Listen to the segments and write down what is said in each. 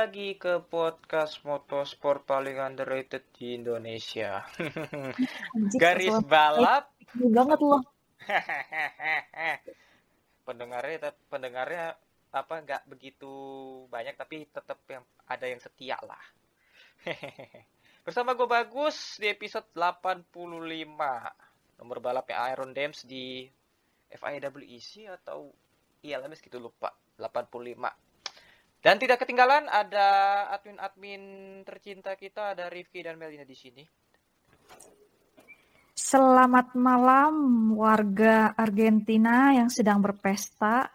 Lagi ke podcast motorsport paling underrated di Indonesia. Garis balap. Ini banget loh. pendengarnya pendengarnya apa nggak begitu banyak tapi tetap yang ada yang setia lah. Bersama gue bagus di episode 85 nomor balapnya Iron Dams di FIWEC atau lah gitu lupa 85 dan tidak ketinggalan ada admin-admin tercinta kita ada Rifki dan Melina di sini. Selamat malam warga Argentina yang sedang berpesta.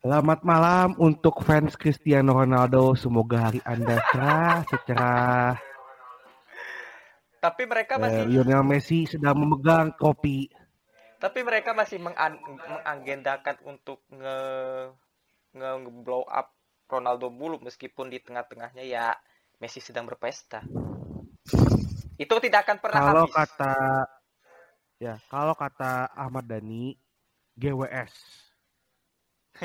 Selamat malam untuk fans Cristiano Ronaldo. Semoga hari Anda cerah, secerah Tapi mereka eh, masih Lionel Messi sedang memegang trofi. Tapi mereka masih mengan- mengagendakan untuk nge nge blow up Ronaldo mulu meskipun di tengah-tengahnya ya Messi sedang berpesta. Itu tidak akan pernah Kalau habis. kata ya, kalau kata Ahmad Dhani, GWS.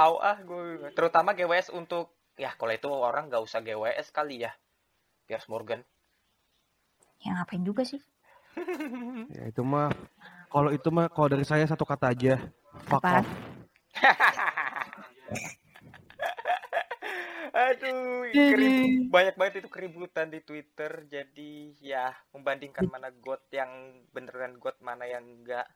Au ah gue terutama GWS untuk ya kalau itu orang nggak usah GWS kali ya. Piers Morgan. Ya ngapain juga sih? Ya itu mah kalau itu mah kalau dari saya satu kata aja. Fuck Apaan? off. Aduh, kerib- banyak banget itu keributan di Twitter. Jadi ya membandingkan mana God yang beneran God mana yang enggak.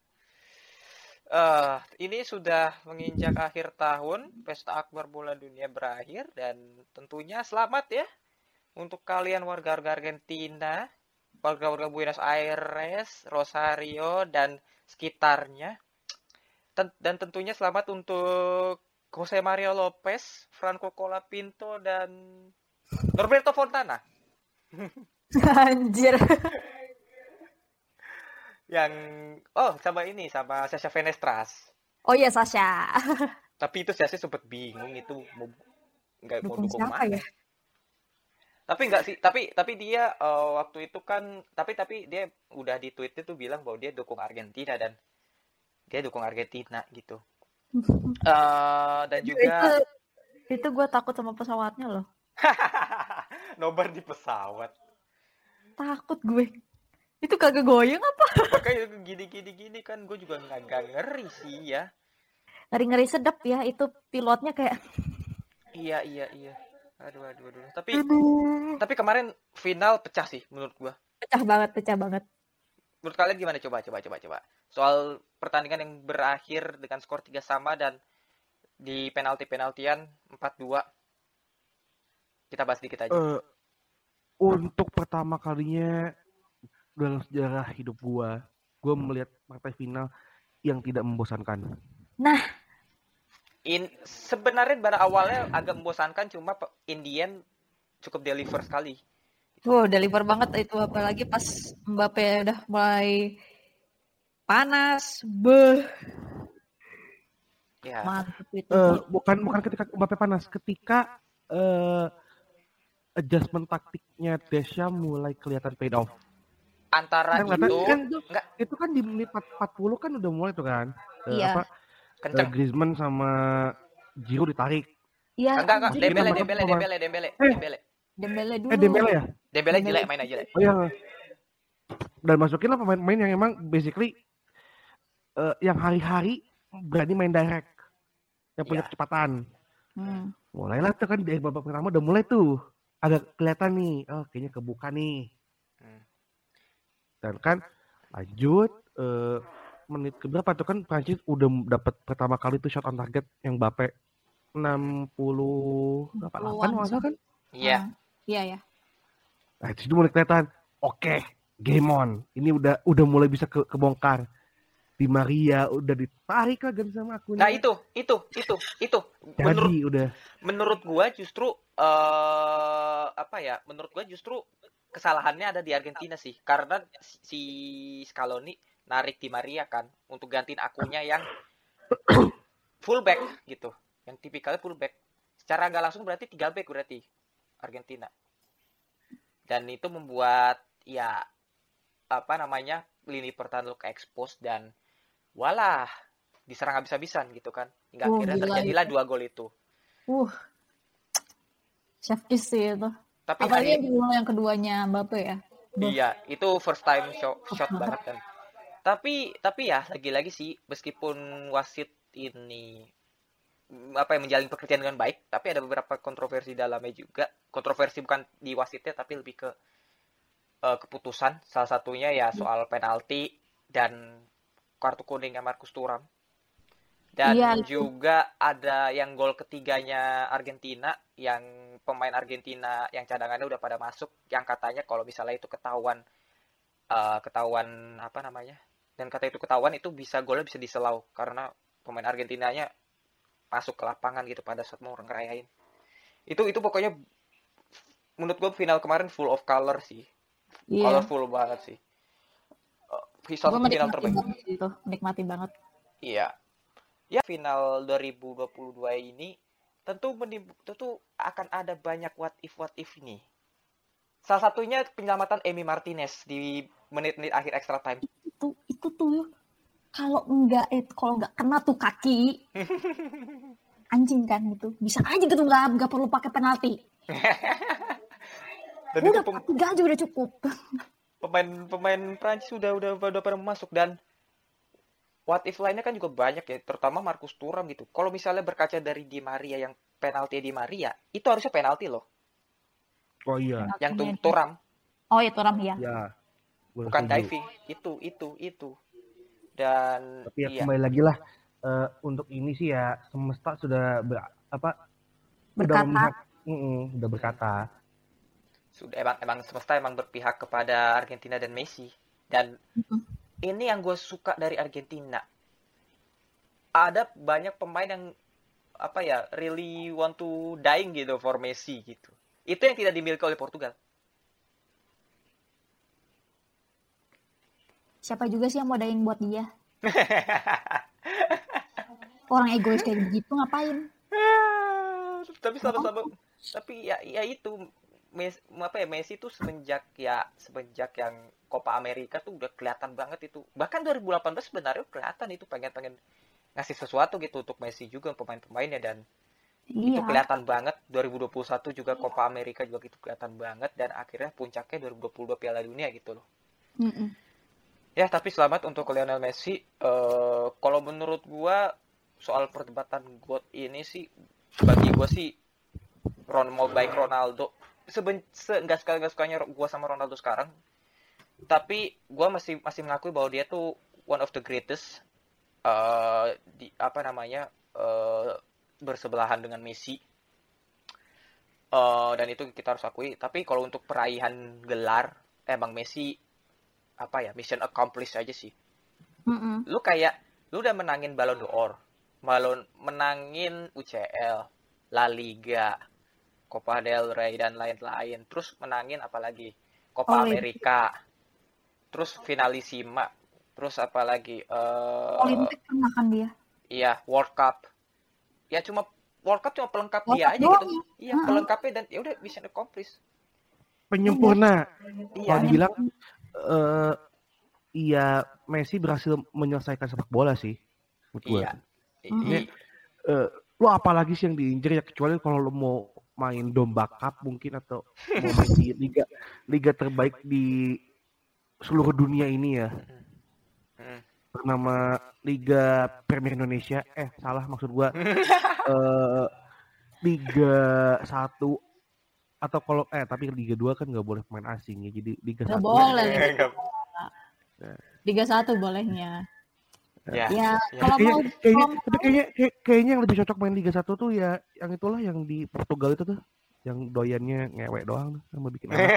eh ini sudah menginjak akhir tahun, pesta akbar bola dunia berakhir dan tentunya selamat ya untuk kalian warga-warga Argentina, warga-warga Buenos Aires, Rosario dan sekitarnya. Dan tentunya selamat untuk Jose Mario Lopez, Franco Colapinto dan Norberto Fontana Anjir. yang oh sama ini sama Sasha Fenestras. Oh iya Sasha. Tapi itu Sasha sempat bingung itu mau nggak mau Dukung dukung siapa mana. ya? Tapi nggak sih, tapi tapi dia eh, waktu itu kan tapi tapi dia udah di tweet itu bilang bahwa dia dukung Argentina dan dia dukung Argentina gitu. Eh dan itu juga itu gue takut sama pesawatnya loh. nobar di pesawat. Takut gue. Itu kagak goyang apa? Makanya gini gini gini kan gue juga nggak ngeri sih ya. Ngeri-ngeri sedap ya. Itu pilotnya kayak Iya iya iya. Aduh aduh aduh. Tapi tapi kemarin final pecah sih menurut gua. pecah banget, pecah banget. Menurut kalian gimana coba coba coba coba. Soal pertandingan yang berakhir dengan skor 3 sama dan di penalti-penaltian 4-2. Kita bahas dikit aja. Eh, untuk pertama kalinya dalam sejarah hidup gua, gua melihat partai final yang tidak membosankan. In sebenarnya pada awalnya agak membosankan cuma pe- in the end cukup deliver sekali. Wow, deliver banget itu apalagi pas Mbappe udah mulai panas. Beuh, Ya. mantep itu. Eh, bukan bukan ketika Mbappe panas, ketika eh, adjustment taktiknya Deschamps mulai kelihatan paid off. Antara Kan itu kan itu, enggak itu kan di menit 40 kan udah mulai tuh kan. Eh, Iya. apa, eh, kenceng. Griezmann sama Giroud ditarik. Iya, Enggak enggak Dembele Dembele, Dembele Dembele. Dembele Dembele Eh. Dembele. Dembele dulu. Eh Dembele ya? Dembele Dembele. jelek main aja jelek. Oh iya. Dan masukin lah pemain-pemain yang emang basically eh, yang hari-hari berani main direct. Yang punya Iya. kecepatan. Hmm. Mulailah tuh kan dari babak pertama udah mulai tuh. Agak kelihatan nih. Oh kayaknya kebuka nih. Hmm. Dan kan lanjut. eh, menit ke berapa tuh kan Prancis udah dapat pertama kali tuh shot on target yang Bape 60 berapa 8 Puluhan nggak salah kan? Iya. Ah, Iya ya. Nah, itu mulai kelihatan. Oke, game on. Ini udah udah mulai bisa ke, kebongkar. Di Maria udah ditarik lah gan sama aku. Nah itu, itu, itu, itu. jadi Menurut udah menurut gua justru eh apa ya? Menurut gua justru kesalahannya ada di Argentina sih, karena si Scaloni narik Di Maria kan untuk gantiin akunnya yang fullback gitu, yang tipikalnya fullback. Secara nggak langsung berarti tiga back berarti Argentina. Dan itu membuat ya apa namanya lini pertahanan ke expose dan walah diserang habis-habisan gitu kan. Hingga Oh, akhirnya terjadilah dua gol itu. Uh. Chef kiss sih itu. Tapi Apalagi hari yang keduanya Mbappe ya. Duh. Iya, itu first time shot, shot banget kan. Tapi tapi ya lagi-lagi sih meskipun wasit ini mm, apa yang menjalin pekerjaan dengan baik, tapi ada beberapa kontroversi dalamnya juga. Kontroversi bukan di wasitnya tapi lebih ke eh, keputusan. Salah satunya ya soal penalti dan kartu kuningnya Marcus Thuram. Dan Iya, itu. juga ada yang gol ketiganya Argentina yang pemain Argentina yang cadangannya udah pada masuk yang katanya kalau misalnya itu ketahuan eh, ketahuan apa namanya dan kata itu ketahuan itu bisa golnya bisa diselau karena pemain Argentinanya masuk ke lapangan gitu pada saat mau ngerayain itu itu pokoknya menurut gue final kemarin full of color sih Iya. colorful banget sih satu final terbaik banget itu. Menikmati banget. Iya. Ya final 2022 ini tentu menim- tentu akan ada banyak what if what if ini. Salah satunya penyelamatan Emi Martinez di menit-menit akhir extra time. Itu itu tuh kalau enggak eh, kalau enggak kena tuh kaki anjing kan gitu. Bisa aja gitu enggak enggak perlu pakai penalti. Dan Udah pem- tiga aja udah cukup. pemain pemain Prancis sudah udah udah pada masuk dan what if lainnya kan juga banyak ya, terutama Marcus Thuram gitu. Kalau misalnya berkaca dari Di Maria yang penalti Di Maria, itu harusnya penalti loh. Oh iya, Yang tu- Thuram Oh ya Turam ya. ya. Gua bukan setuju. diving. Itu itu itu. Dan Tapi ya iya. kembali lagi lah eh, untuk ini sih ya semesta sudah ber, apa Berkata. memihak, Mm-mm, udah berkata. sudah emang emang semesta emang berpihak kepada Argentina dan Messi dan ini yang gue suka dari Argentina ada banyak pemain yang apa ya really want to dying gitu for Messi gitu itu yang tidak dimiliki oleh Portugal. Siapa juga sih yang mau daing buat dia? Orang egois kayak begitu ngapain? tapi sama-sama tapi ya ya itu. Mes, apa ya Messi tuh semenjak ya semenjak yang Copa America tuh udah kelihatan banget itu. Bahkan 2018 sebenarnya kelihatan itu pengen-pengen ngasih sesuatu gitu untuk Messi juga pemain-pemainnya. Dan itu Iya. kelihatan banget. 2021 juga Copa America juga gitu kelihatan banget. Dan akhirnya puncaknya 2022 Piala Dunia gitu loh. Mm-mm. ya tapi selamat untuk Lionel Messi. Eh kalau menurut gua soal perdebatan GOAT ini sih bagi gua sih Ron mau baik Ronaldo. Seben se nggak suka nggak sukanya gua sama Ronaldo sekarang. Tapi gua masih masih mengakui bahwa dia tuh one of the greatest eh di apa namanya eh bersebelahan dengan Messi. Eh dan itu kita harus akui. Tapi kalau untuk peraihan gelar emang Messi apa ya mission accomplished aja sih. Mm-mm. lu kayak lu udah menangin Ballon d'Or Ballon menangin UCL La Liga Copa del Rey dan lain-lain. Terus menangin apalagi Copa Olimpik. Amerika. Terus finalisima. Terus apalagi eh Olimpik pernah kan dia. iya World Cup ya cuma World Cup cuma pelengkap World dia Cup aja doang. Gitu iya pelengkapnya dan ya udah mission accomplished Penyempurna. iya. Kalau dibilang eh iya Messi berhasil menyelesaikan sepak bola sih. menurut iya. Mm-mm. I- Eh, lu apalagi sih yang diinjer ya kecuali kalau lu mau main domba cup mungkin atau mau main di liga liga terbaik di seluruh dunia ini ya. Mm. Bernama Liga Premier Indonesia eh salah maksud gua eh Liga 1 atau kalau eh tapi Liga 2 kan nggak boleh pemain asing ya jadi Liga Nggak 1 boleh. Nggak- Liga satu bolehnya. Ya. Ya, Ya. kalau Kayaknya, mau kayaknya, kalau mau tapi kayaknya, kayak- kayaknya yang lebih cocok main Liga 1 tuh ya yang itulah yang di Portugal itu tuh. Yang doyannya ngewek doang tuh sama bikin anak.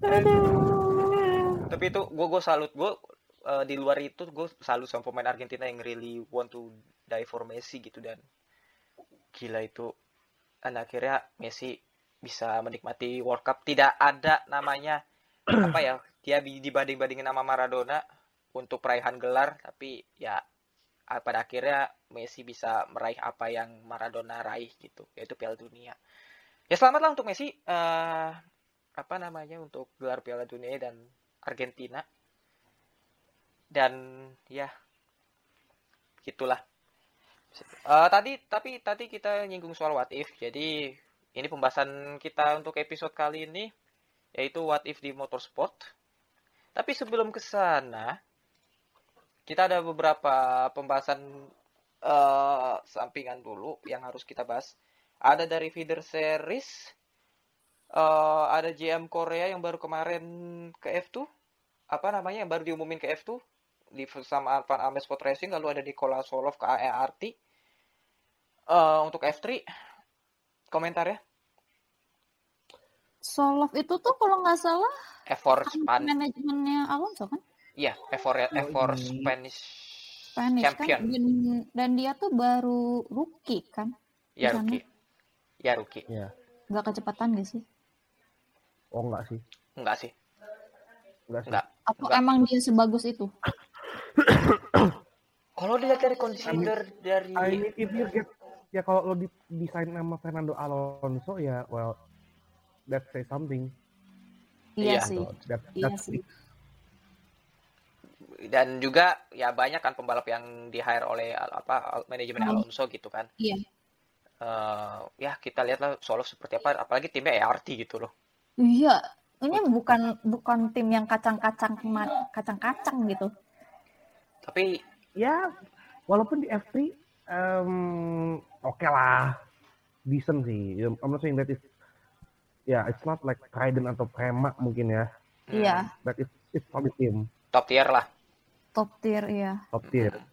Aduh. Tapi itu gue gue salut gue eh, di luar itu gue salut sama pemain Argentina yang really want to die for Messi gitu dan gila itu. Dan akhirnya Messi bisa menikmati World Cup. Tidak ada namanya apa ya dia di- dibanding-bandingin sama Maradona untuk peraihan gelar. Tapi ya pada akhirnya Messi bisa meraih apa yang Maradona raih gitu yaitu Piala Dunia. Ya selamatlah untuk Messi eh apa namanya untuk gelar Piala Dunia dan Argentina. Dan ya gitulah. Eh, tadi tapi tadi kita nyinggung soal what if. Jadi ini pembahasan kita untuk episode kali ini yaitu what if di motorsport. Tapi sebelum ke sana kita ada beberapa pembahasan eh, sampingan dulu yang harus kita bahas. Ada dari feeder series eh, ada GM Korea yang baru kemarin ke F2 apa namanya yang baru diumumin ke F2 di sama Van Ames Sport Racing lalu ada Nikola Solov ke AERT Eh, untuk F3 komentar ya Solov itu tuh kalau nggak salah F4 Span manajemennya Alonso kan? iya F4 ya, Oh, F4 iya. Spanish Spanish Champion. kan? Dan, dan dia tuh baru rookie kan? ya rookie ya rookie Iya. Nggak kecepatan gak sih? Oh enggak sih. enggak sih Enggak sih. enggak Apa Nggak. emang dia sebagus itu? kalau dilihat dari consider dari I mean, if you get ya kalau lo di desain nama Fernando Alonso ya well that say something. Iya Iya. sih. That, Iya sih. dan juga ya banyak kan pembalap yang di hire oleh apa manajemen Hmm. Alonso gitu kan Iya. Eh, ya kita lihatlah Solov seperti apa apalagi timnya ERT gitu loh Iya. Ini bukan bukan tim yang kacang-kacang kacang-kacang gitu. tapi Ya walaupun di F3 um, oke lah decent sih. I'm not saying that it's ya it's not like Trident atau Prema mungkin ya, hmm, Iya. but it's it's solid team, top tier lah Top tier iya. top tier. Hmm.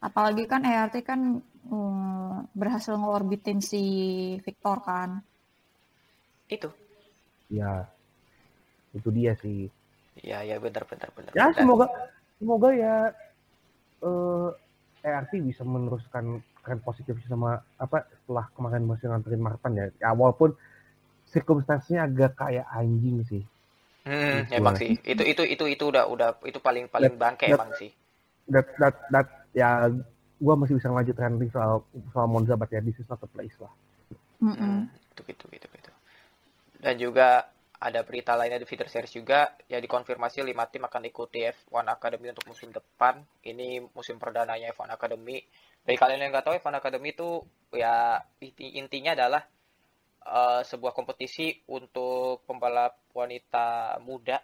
Apalagi kan ERT kan mm, berhasil ngorbitin si Victor kan. itu Ya itu dia sih. ya ya benar benar benar Ya semoga semoga ya eh ERT bisa meneruskan tren positif sama apa setelah kemarin masih nganterin Martin ya. Ya walaupun circumstance-nya agak kayak anjing sih. Hmm, Gitu emang sih. Itu itu itu itu udah udah itu paling paling bangke that- emang sih. That that that ya gua masih bisa lanjut soal soal Monza but ya this is not the place lah. Hmm, itu gitu gitu gitu. Dan juga ada berita lainnya di feeder series juga ya dikonfirmasi lima tim akan ikuti F1 Academy untuk musim depan. Ini musim perdananya F1 Academy. Bagi kalian yang nggak tahu F1 Academy itu ya inti- intinya adalah eh, sebuah kompetisi untuk pembalap wanita muda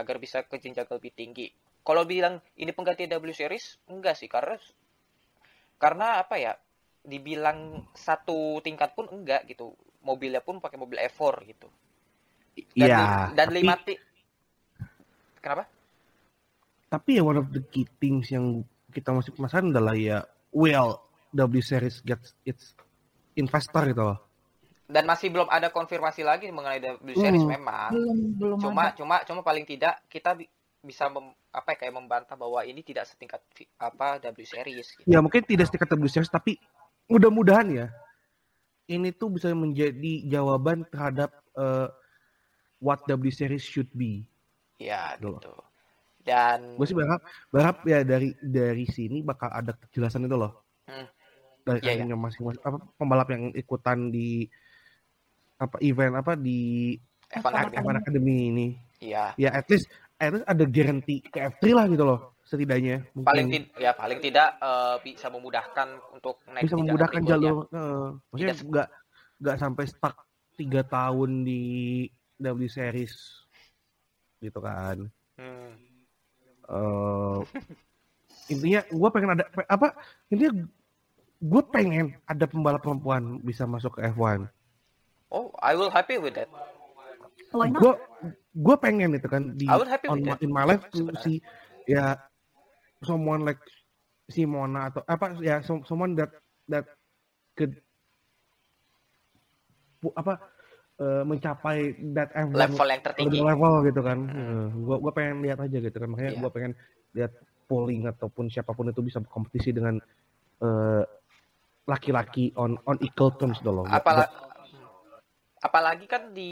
agar bisa ke jenjang lebih tinggi. Kalau bilang ini pengganti W Series, enggak sih karena karena apa ya? Dibilang satu tingkat pun enggak gitu. Mobilnya pun pakai mobil E4 gitu. Dan, Iya. li- dan tapi- lima ti Kenapa? Tapi ya one of the key things yang kita masih penasaran adalah ya well W Series gets its investor gitu loh. Dan masih belum ada konfirmasi lagi mengenai W Series Hmm. memang. Belum belum Cuma ada. cuma cuma paling tidak kita bi- bisa mem- apa ya, kayak membantah bahwa ini tidak setingkat apa W Series gitu. Ya mungkin tidak setingkat W Series tapi mudah-mudahan ya ini tuh bisa menjadi jawaban terhadap eh, what W Series should be. Ya Betul. gitu. Dan Gue sih berharap berharap ya dari dari sini bakal ada kejelasan itu loh. Hmm. Dari Iya, kakinya masing-masing apa pembalap yang ikutan di apa event apa di F1 F1 Academy. F1 Academy ini. Ya, Ya at least at least ada guarantee ke F3 lah gitu loh setidaknya. Mungkin paling tid ya paling tidak eh, bisa memudahkan untuk naik bisa memudahkan jalur eh, maksudnya nggak nggak sampai stuck tiga tahun di W Series gitu kan Hmm. Eh intinya gue pengen ada apa intinya gue pengen ada pembalap perempuan bisa masuk ke F1 Oh, I will happy with that. Gue gue pengen itu kan di on my, in my life tuh si ya someone like Simona atau apa ya some- someone that that could apa eh, mencapai that everyone level yang tertinggi lebih level gitu kan. Hmm. gue gue pengen lihat aja gitu kan. Makanya Iya. gue pengen lihat polling ataupun siapa pun itu bisa berkompetisi dengan eh, laki-laki on on equal terms dulu. Apala- apalagi kan di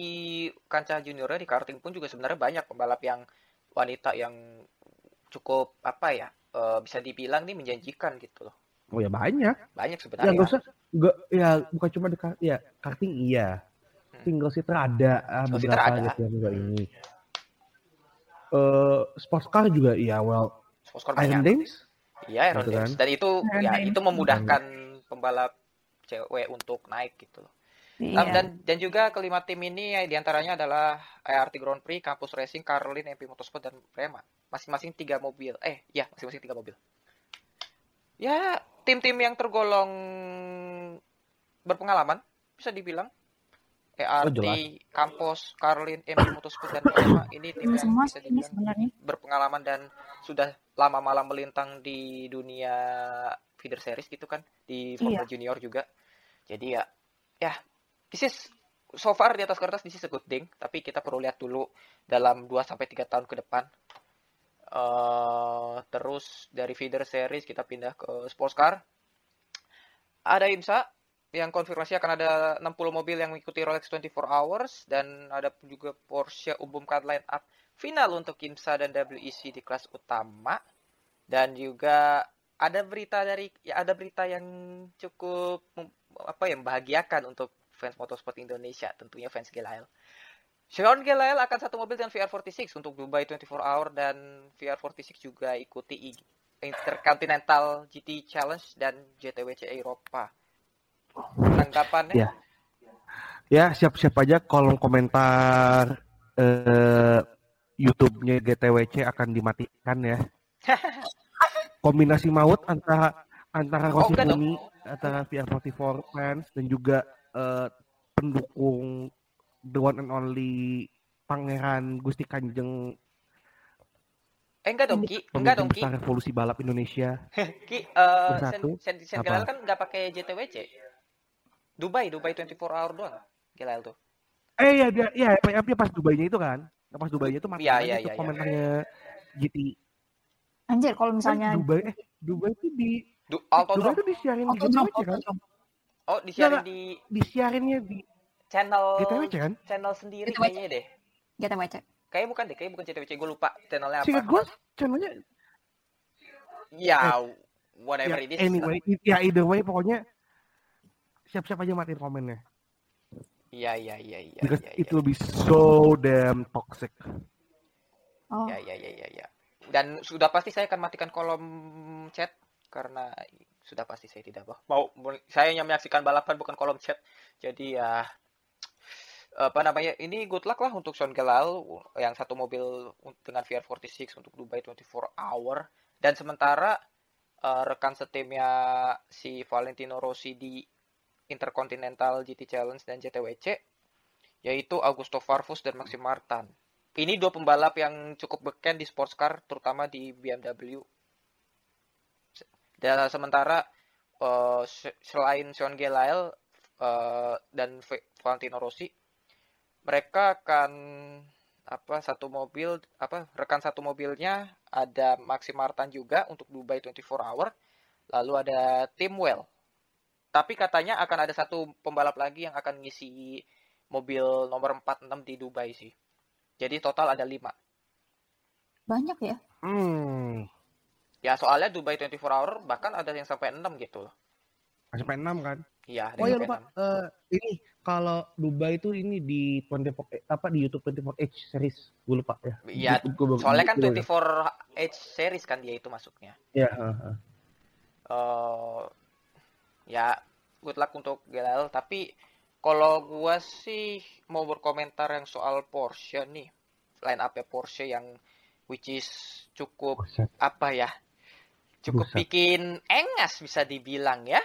kancah juniornya di karting pun juga sebenarnya banyak pembalap yang wanita yang cukup apa ya eh, bisa dibilang nih menjanjikan gitu loh Oh ya banyak. banyak Ya sebenarnya nggak usah, nggak ya bukan cuma di ya karting iya, Hmm. single seater ada ah, seater beberapa ada. gitu juga ini. Eh sports car juga iya well Sponsor Iron banyak Dames iya Iron gitu Dames. kan. dan itu Iron ya Dames. itu memudahkan pembalap cewek untuk naik gitu loh Um, Iya. dan dan juga kelima tim ini ya, di antaranya adalah ART Grand Prix, Campus Racing, Carlin, MP Motorsport dan Prema. Masing-masing tiga mobil. Eh, ya masing-masing tiga mobil. Ya tim-tim yang tergolong berpengalaman bisa dibilang. Oh, ART, jelas. Campus, Carlin, MP Motorsport dan Prema ini tim yang bisa dibilang sebenarnya. berpengalaman dan sudah lama malam melintang di dunia feeder series gitu kan di Formula Junior juga. Jadi ya ya this is so far di atas kertas this is a good thing, tapi kita perlu lihat dulu dalam 2 sampai 3 tahun ke depan. eh terus dari feeder series kita pindah ke sports car. Ada IMSA yang konfirmasi akan ada 60 mobil yang mengikuti Rolex 24 Hours dan ada juga Porsche umumkan line up final untuk IMSA dan WEC di kelas utama dan juga ada berita dari ya ada berita yang cukup apa ya membahagiakan untuk fans motorsport Indonesia tentunya fans Gelael. Sean Gelael akan satu mobil dengan VR46 untuk Dubai 24 Hour dan VR46 juga ikuti Intercontinental GT Challenge dan JTWC Eropa. Tanggapannya? Ya. Ya siap-siap aja kolom komentar eh, YouTube-nya GTWC akan dimatikan ya. Kombinasi maut antara antara Oh, Rossi dong. Buni, antara VR44 fans dan juga eh, pendukung the one and only Pangeran Gusti Kanjeng Eh enggak dong Ki, enggak dong Ki. revolusi balap Indonesia. Ki, eh Bersatu. Sen, Sen, Sen kan nggak pakai JTWC. Dubai, Dubai 24 hour doang. Gelael tuh. Eh ya dia ya dia pas Dubainya itu kan. Pas Dubainya itu mati Iya, iya, tuh iya, iya. komentarnya GT. Anjir, kalau Kan misalnya Dubai eh Dubai itu di Du Dubai itu disiarin di GTWC kan? Oh, disiarin Nggak, di Disiarinnya di channel GTWC kan? channel sendiri GTWC. kayaknya deh. GTWC. Kayaknya bukan deh, kayaknya bukan JTWC. Gue lupa channelnya apa. gue channelnya Ya, whatever ya, it is. anyway, ya either way pokoknya siap-siap aja matiin komennya. Iya, iya, iya, iya. Because iya, it iya. will be so damn toxic. Oh, Ya, ya, ya, ya, ya. Dan sudah pasti saya akan matikan kolom chat karena sudah pasti saya tidak mau. Saya hanya menyaksikan balapan bukan kolom chat. Jadi ya apa namanya? Ini good luck lah untuk Sean Gelal yang satu mobil dengan VR46 untuk Dubai 24 hour dan sementara eh, rekan setimnya si Valentino Rossi di Intercontinental GT Challenge dan JTWC yaitu Augusto Farfus dan Maxim Martin. Ini dua pembalap yang cukup beken di sports car, terutama di BMW. Dan sementara se- selain Sean Gelael eh, dan Valentino Rossi, mereka akan apa satu mobil apa rekan satu mobilnya ada Maxim Martin juga untuk Dubai 24 Hour, lalu ada Tim Well. Tapi katanya akan ada satu pembalap lagi yang akan ngisi mobil nomor 46 di Dubai sih. Jadi total ada 5. banyak ya. Hmm, Ya soalnya Dubai 24 hour bahkan ada yang sampai 6 gitu loh. sampai 6 kan? Iya, ada Oh yang iya sampai lupa. Eh, ini kalau Dubai itu ini di 24 eh, apa di YouTube 24H series. Gue lupa ya. 6. Iya, soalnya kan gua- 24 H series kan dia itu masuknya. Ya, heeh. eh ya good luck untuk Gelal tapi kalau gua sih mau berkomentar yang soal Porsche nih line up Porsche yang which is cukup apa ya cukup Buset. bikin engas bisa dibilang ya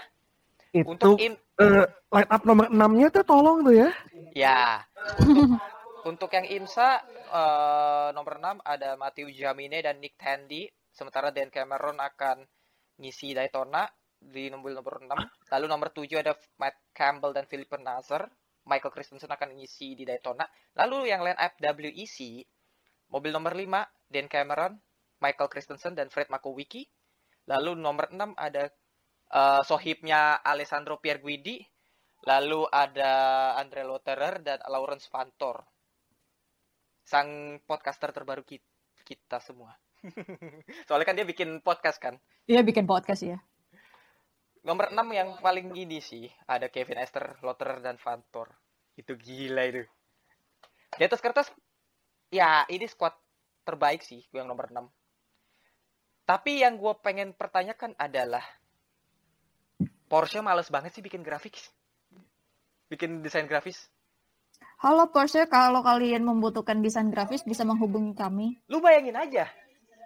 Itu untuk im eh, line up nomor 6-nya tuh tolong tuh ya. ya untuk untuk yang IMSA eh, nomor 6 ada Matthew Jamine dan Nick Tandy, sementara Dan Cameron akan ngisi Daytona di mobil nomor 6. Lalu nomor 7 ada Matt Campbell dan Philip Nasser. Michael Christensen akan ngisi di Daytona. Lalu yang lain FWEC, mobil nomor 5 Dan Cameron, Michael Christensen dan Fred Makowicki. Lalu nomor 6 ada eh, sohibnya Alessandro Pierguidi. Lalu ada Andre Lotterer dan Lawrence Vantor. Sang podcaster terbaru ki- kita semua. Soalnya kan dia bikin podcast kan. Iya bikin podcast ya. Nomor 6 yang paling ini sih ada Kevin Esther, Lotterer dan Vantor. Itu gila itu. Di atas kertas ya ini squad terbaik sih yang nomor 6. Tapi yang gue pengen pertanyakan adalah Porsche males banget sih bikin grafis. Bikin desain grafis. Halo Porsche, kalau kalian membutuhkan desain grafis bisa menghubungi kami. Lu bayangin aja.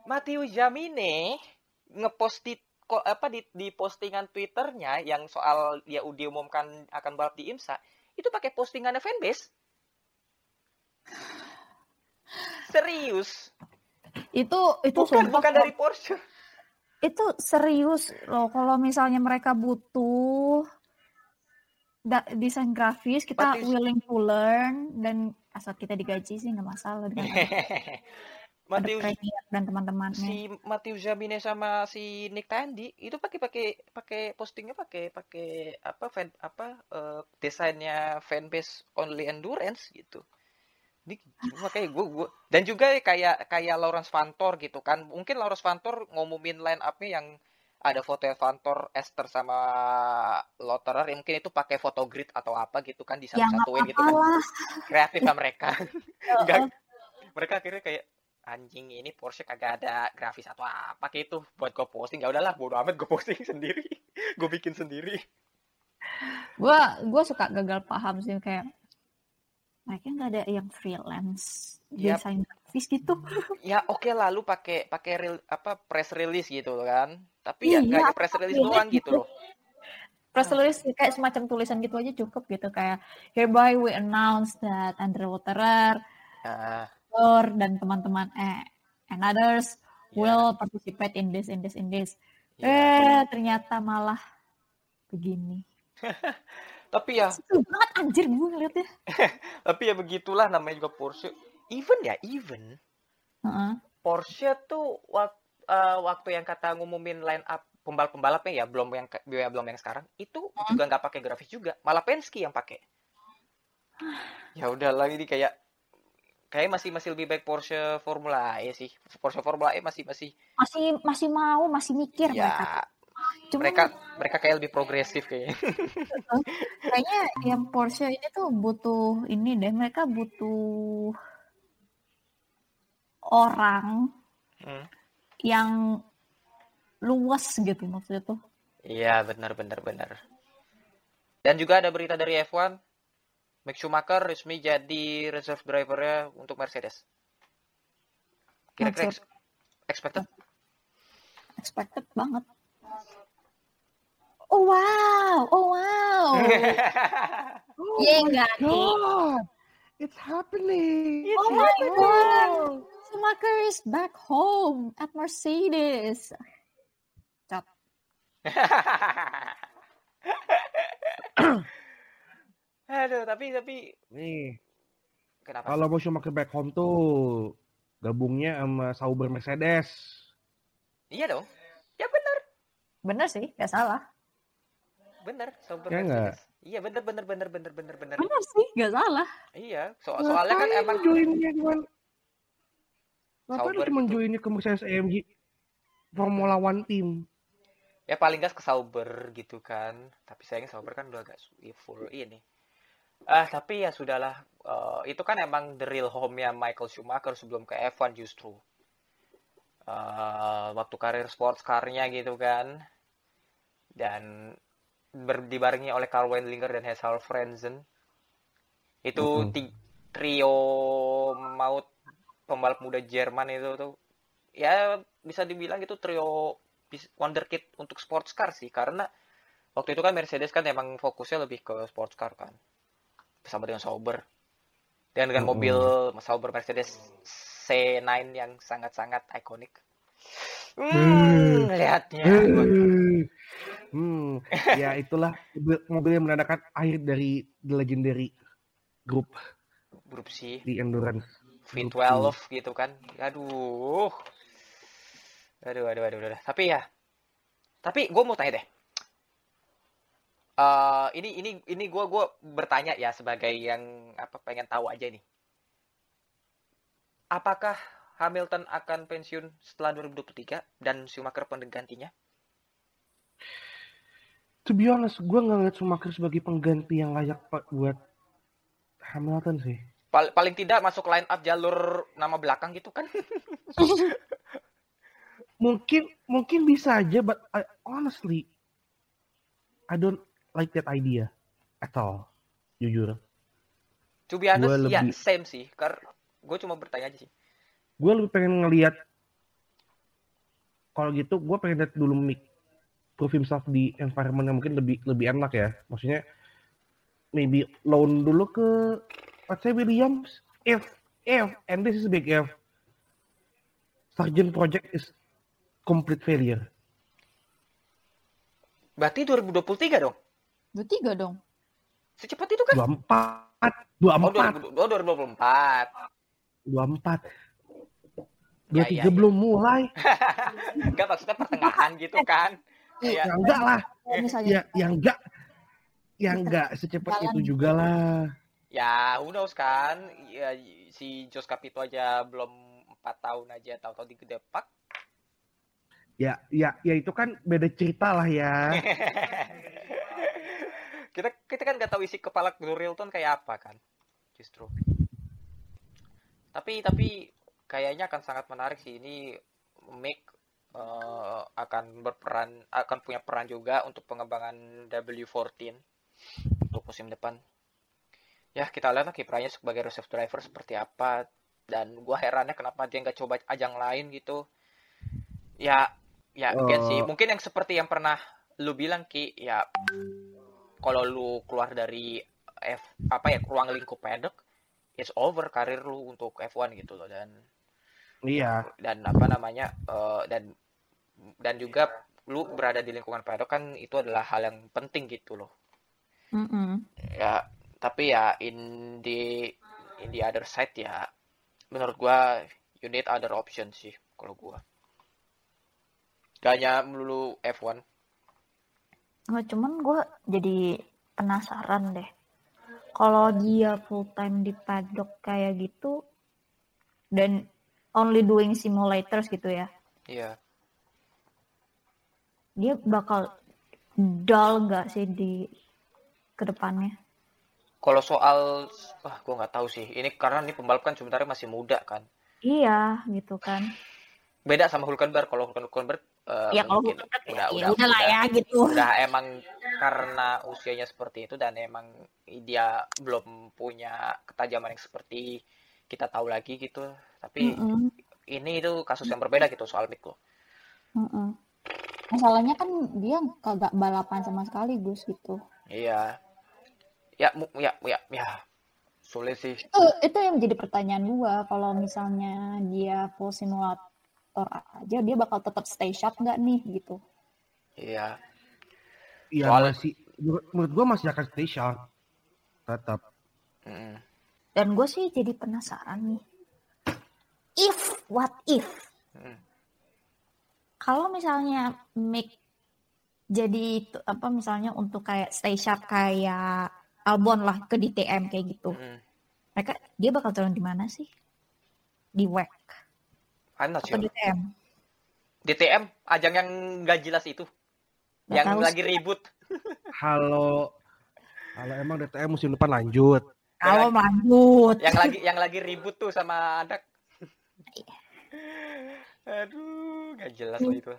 Matthew Jamine ngepost di kok apa di, di postingan Twitternya yang soal dia diumumkan akan balap di IMSA itu pakai postingannya fanbase. Serius, Itu itu bukan sumpah bukan dari Porsche. itu serius loh kalau misalnya mereka butuh da- desain grafis kita willing to learn dan asal kita digaji sih nggak masalah dengan Premier dan teman-temannya si Matthew Jamine sama si Nick Tandy itu pakai pakai pakai postingnya pakai pakai apa fan apa eh, desainnya fanbase only endurance gitu. Ini makanya gue gue dan juga kayak kayak Lawrence Vantor gitu kan. Mungkin Lawrence Vantor ngumumin line up-nya yang ada foto Vantor, Esther sama Lotterer, ya mungkin itu pakai foto grid atau apa gitu kan ya disatu-satuin gitu kan. lah Kreatifnya mereka. Enggak, mereka akhirnya kayak anjing ini Porsche kagak ada grafis atau apa kayak itu buat gue posting ya udahlah bodo amat gue posting sendiri gue bikin sendiri gue gue suka gagal paham sih kayak mereka nggak ada yang freelance Yap. desain grafis gitu. Ya oke lah lu pakai pakai rel- apa press release gitu kan. Tapi ya Iya, nggak hanya press release doang gitu loh. Press release kayak semacam tulisan gitu aja cukup gitu. Kayak hereby we announce that Andre Waterer nah, Thor dan teman-teman eh and others ya, will participate in this in this in this. Ya. eh ternyata malah begini tapi ya. Seru banget anjir gue ngeliatnya. Tapi ya begitulah namanya juga Porsche. Even ya even. Heeh. Porsche tuh wak- eh, waktu yang kata ngumumin line up pembalap-pembalapnya ya belum yang ya, belum yang sekarang itu juga nggak pakai grafis juga malah Penske yang pakai. Ya udah lagi ini kayak kayak masih masih lebih baik Porsche Formula E sih. Porsche Formula E masih masih masih masih mau masih mikir mereka ya Cuma mereka mereka kayak lebih progresif kayaknya. Kayaknya yang Porsche ini tuh butuh ini deh mereka butuh orang Hmm. yang luas gitu maksudnya tuh. Iya benar benar benar. Dan juga ada berita dari F1 Mick Schumacher resmi jadi reserve drivernya untuk Mercedes. Kira-kira expected? Expected banget oh wow oh wow Iya enggak nih God, it's happening. oh my god Schumacher is back home at Mercedes Cat. Aduh, tapi tapi Nih, kenapa? kalau mau Schumacher back home tuh gabungnya sama Sauber Mercedes. Iya dong. Ya benar, bener sih gak salah benar. Sauber Ya nggak? Mercedes. Iya benar benar benar benar benar benar. bener sih gak salah Iya, so soalnya kan Ngapain emang joinnya cuman Ngapain Sauber cuma joinnya ke Mercedes AMG Formula One team? ya paling gas ke Sauber gitu kan. Tapi sayangnya Sauber kan udah agak su- full ini. Ah, tapi ya sudahlah. Eh, itu kan emang the real home-nya Michael Schumacher sebelum ke F1 justru. Eh, waktu karir sports car-nya gitu kan. Dan ber- dibarengi oleh Karl Wendlinger dan Hazel Frenzen. Itu Mhm. ti- trio maut pembalap muda Jerman itu tuh ya bisa dibilang itu trio wonderkid untuk sports car sih karena waktu itu kan Mercedes kan emang fokusnya lebih ke sports car kan bersama dengan Sauber Dan dengan Mm-mm. mobil Sauber Mercedes C9 yang sangat-sangat ikonik. Hmm, lihatnya. Hmm, ya itulah mobil, yang menandakan akhir dari The Legendary Group Grup C, di endurance. V12 gitu kan. Aduh. Aduh, aduh, aduh, aduh. Tapi ya, tapi gue mau tanya deh. Eh, ini ini ini gue gua bertanya ya sebagai yang apa pengen tahu aja nih. Apakah Hamilton akan pensiun setelah 2023 dan Schumacher penggantinya? To be honest, gue nggak ngeliat Schumacher sebagai pengganti yang layak pak buat Hamilton sih. Pal- paling tidak masuk line up jalur nama belakang gitu kan? Mungkin mungkin bisa aja, but I, honestly, I don't like that idea at all. Jujur, To be honest, ya lebih- same sih. Karena gue cuma bertanya aja sih. Gue lebih pengen ngelihat kalau gitu gue pengen lihat dulu Mick prove himself di environment yang mungkin lebih lebih enak ya. Maksudnya maybe loan dulu ke let's say Williams if if and this is a big if Sargent project is complete failure. Berarti 2023 dong? Bertiga dong. Secepat itu kan? 24 Oh, 24 2000 oh 2024. 24 Ya, 23 ya, ya. belum mulai. Enggak maksudnya pertengahan gitu kan. Ya Kayak enggak lah. Misalnya Ya ya enggak. Ya enggak secepat Jalan. itu juga lah. ya who knows kan. Ya, si Jos Capito aja belum 4 tahun aja tahu-tahu digedepak. Ya ya ya itu kan beda cerita lah ya. kita kita kan nggak tahu isi kepala Dorilton kayak apa kan. Justru. Tapi tapi kayaknya akan sangat menarik sih ini Mick eh, akan berperan akan punya peran juga untuk pengembangan W14 untuk musim depan. Ya kita lihat lah kiprahnya sebagai reserve driver seperti apa dan gua herannya kenapa dia nggak coba ajang lain gitu. Ya ya again sih Eh. mungkin yang seperti yang pernah lu bilang Ki ya kalau lu keluar dari F apa ya ruang lingkup paddock it's over karir lu untuk F1 gitu loh dan Iya. dan apa namanya eh, dan dan juga lu berada di lingkungan paddock kan itu adalah hal yang penting gitu loh Mm-mm. ya tapi ya in the in the other side ya menurut gua you need other options sih kalau gua gak hanya melulu F1 Nggak, cuman gue jadi penasaran deh. Kalau dia full time di paddock kayak gitu dan only doing simulators gitu ya, iya dia bakal dull nggak sih di ke depannya? kalau soal wah gua nggak tahu sih ini karena ini pembalap kan sebenarnya masih muda kan Iya, gitu kan. beda sama Hulkenberg kalau Hulken- Hulkenberg eh, ya kalau mungkin Hulkenberg udah ya udah udah lah ya gitu. udah emang karena usianya seperti itu dan emang dia belum punya ketajaman yang seperti kita tahu lagi gitu tapi Mm-mm, ini itu kasus yang berbeda gitu soal Mick loh mm-mm. Masalahnya kan dia kagak balapan sama sekali Gus gitu. iya ya ya ya ya sulit sih Itu itu yang menjadi pertanyaan gua kalau misalnya dia full simulator aja dia bakal tetap stay sharp nggak nih gitu. iya Iya Soal- masih menurut, menurut gue masih akan stay sharp. Tetap. Dan gue sih jadi penasaran nih. If, what if? Mm. Kalau misalnya Mick jadi itu, apa misalnya untuk kayak stay sharp kayak Albon lah ke DTM kayak gitu. Mm. Mereka dia bakal turun di mana sih? Di WEC I'm not atau sure DTM? DTM ajang yang gak jelas itu Nggak yang lagi sih. ribut Halo. Kalau emang DTM musim depan lanjut. Kalau lanjut. yang lagi yang lagi ribut tuh sama anak aduh gak jelas lah itu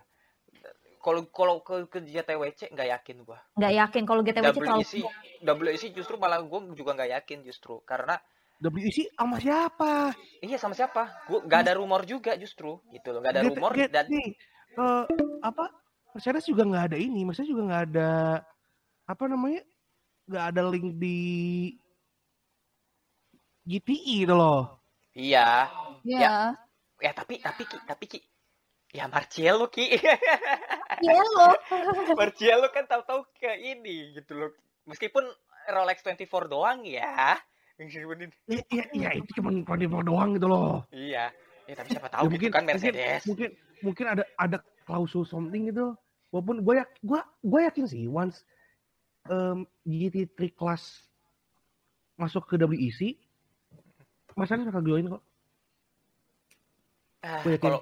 kalau kalau ke ke JTWC nggak yakin gua Nggak yakin kalau GTWC terlalu WEC WEC justru malah gua juga nggak yakin justru karena WEC sama siapa? iya sama siapa gua nggak ada rumor juga justru gitu loh nggak ada rumor get- dan nih, eh, apa? Mercedes juga nggak ada ini. Mercedes juga nggak ada apa namanya? Nggak ada link di GTI itu loh. Iya. Iya. Ya tapi tapi Ki, tapi Ki. Ya Marcello Ki. Iya loh. Marcello kan tahu-tahu ke ini gitu loh. Meskipun Rolex 24 doang ya. Iya, iya, iya, itu cuma kode doang gitu loh. Iya. Ya tapi siapa Ya, tahu gitu kan Mercedes. Mungkin, mungkin, mungkin ada ada klausul something gitu. Walaupun gue yak, gue gue yakin sih once um, GT3 kelas masuk ke WEC, Mercedes bakal join kok. Ah, yakin. kalau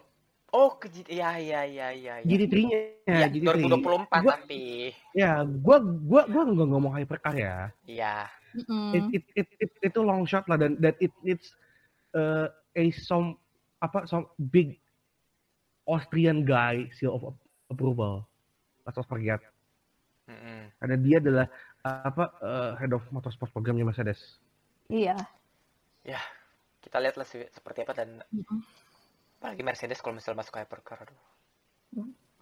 Oh, ke G- ya ya ya ya ya. GT3-nya, Ya, GT3. 2024 Gua- tapi. Ya, gue gue gue nggak ngomong hypercar ya. Iya. Mm-mm. It, it, it, it, itu long shot lah dan that it it's uh, a some apa some big Austrian guy seal of approval. Let's not forget. Mm-mm. Karena dia adalah apa uh, head of motorsport programnya Mercedes. Iya. Kita lihatlah seperti apa dan apalagi Mercedes kalau misalnya masuk hypercar aduh.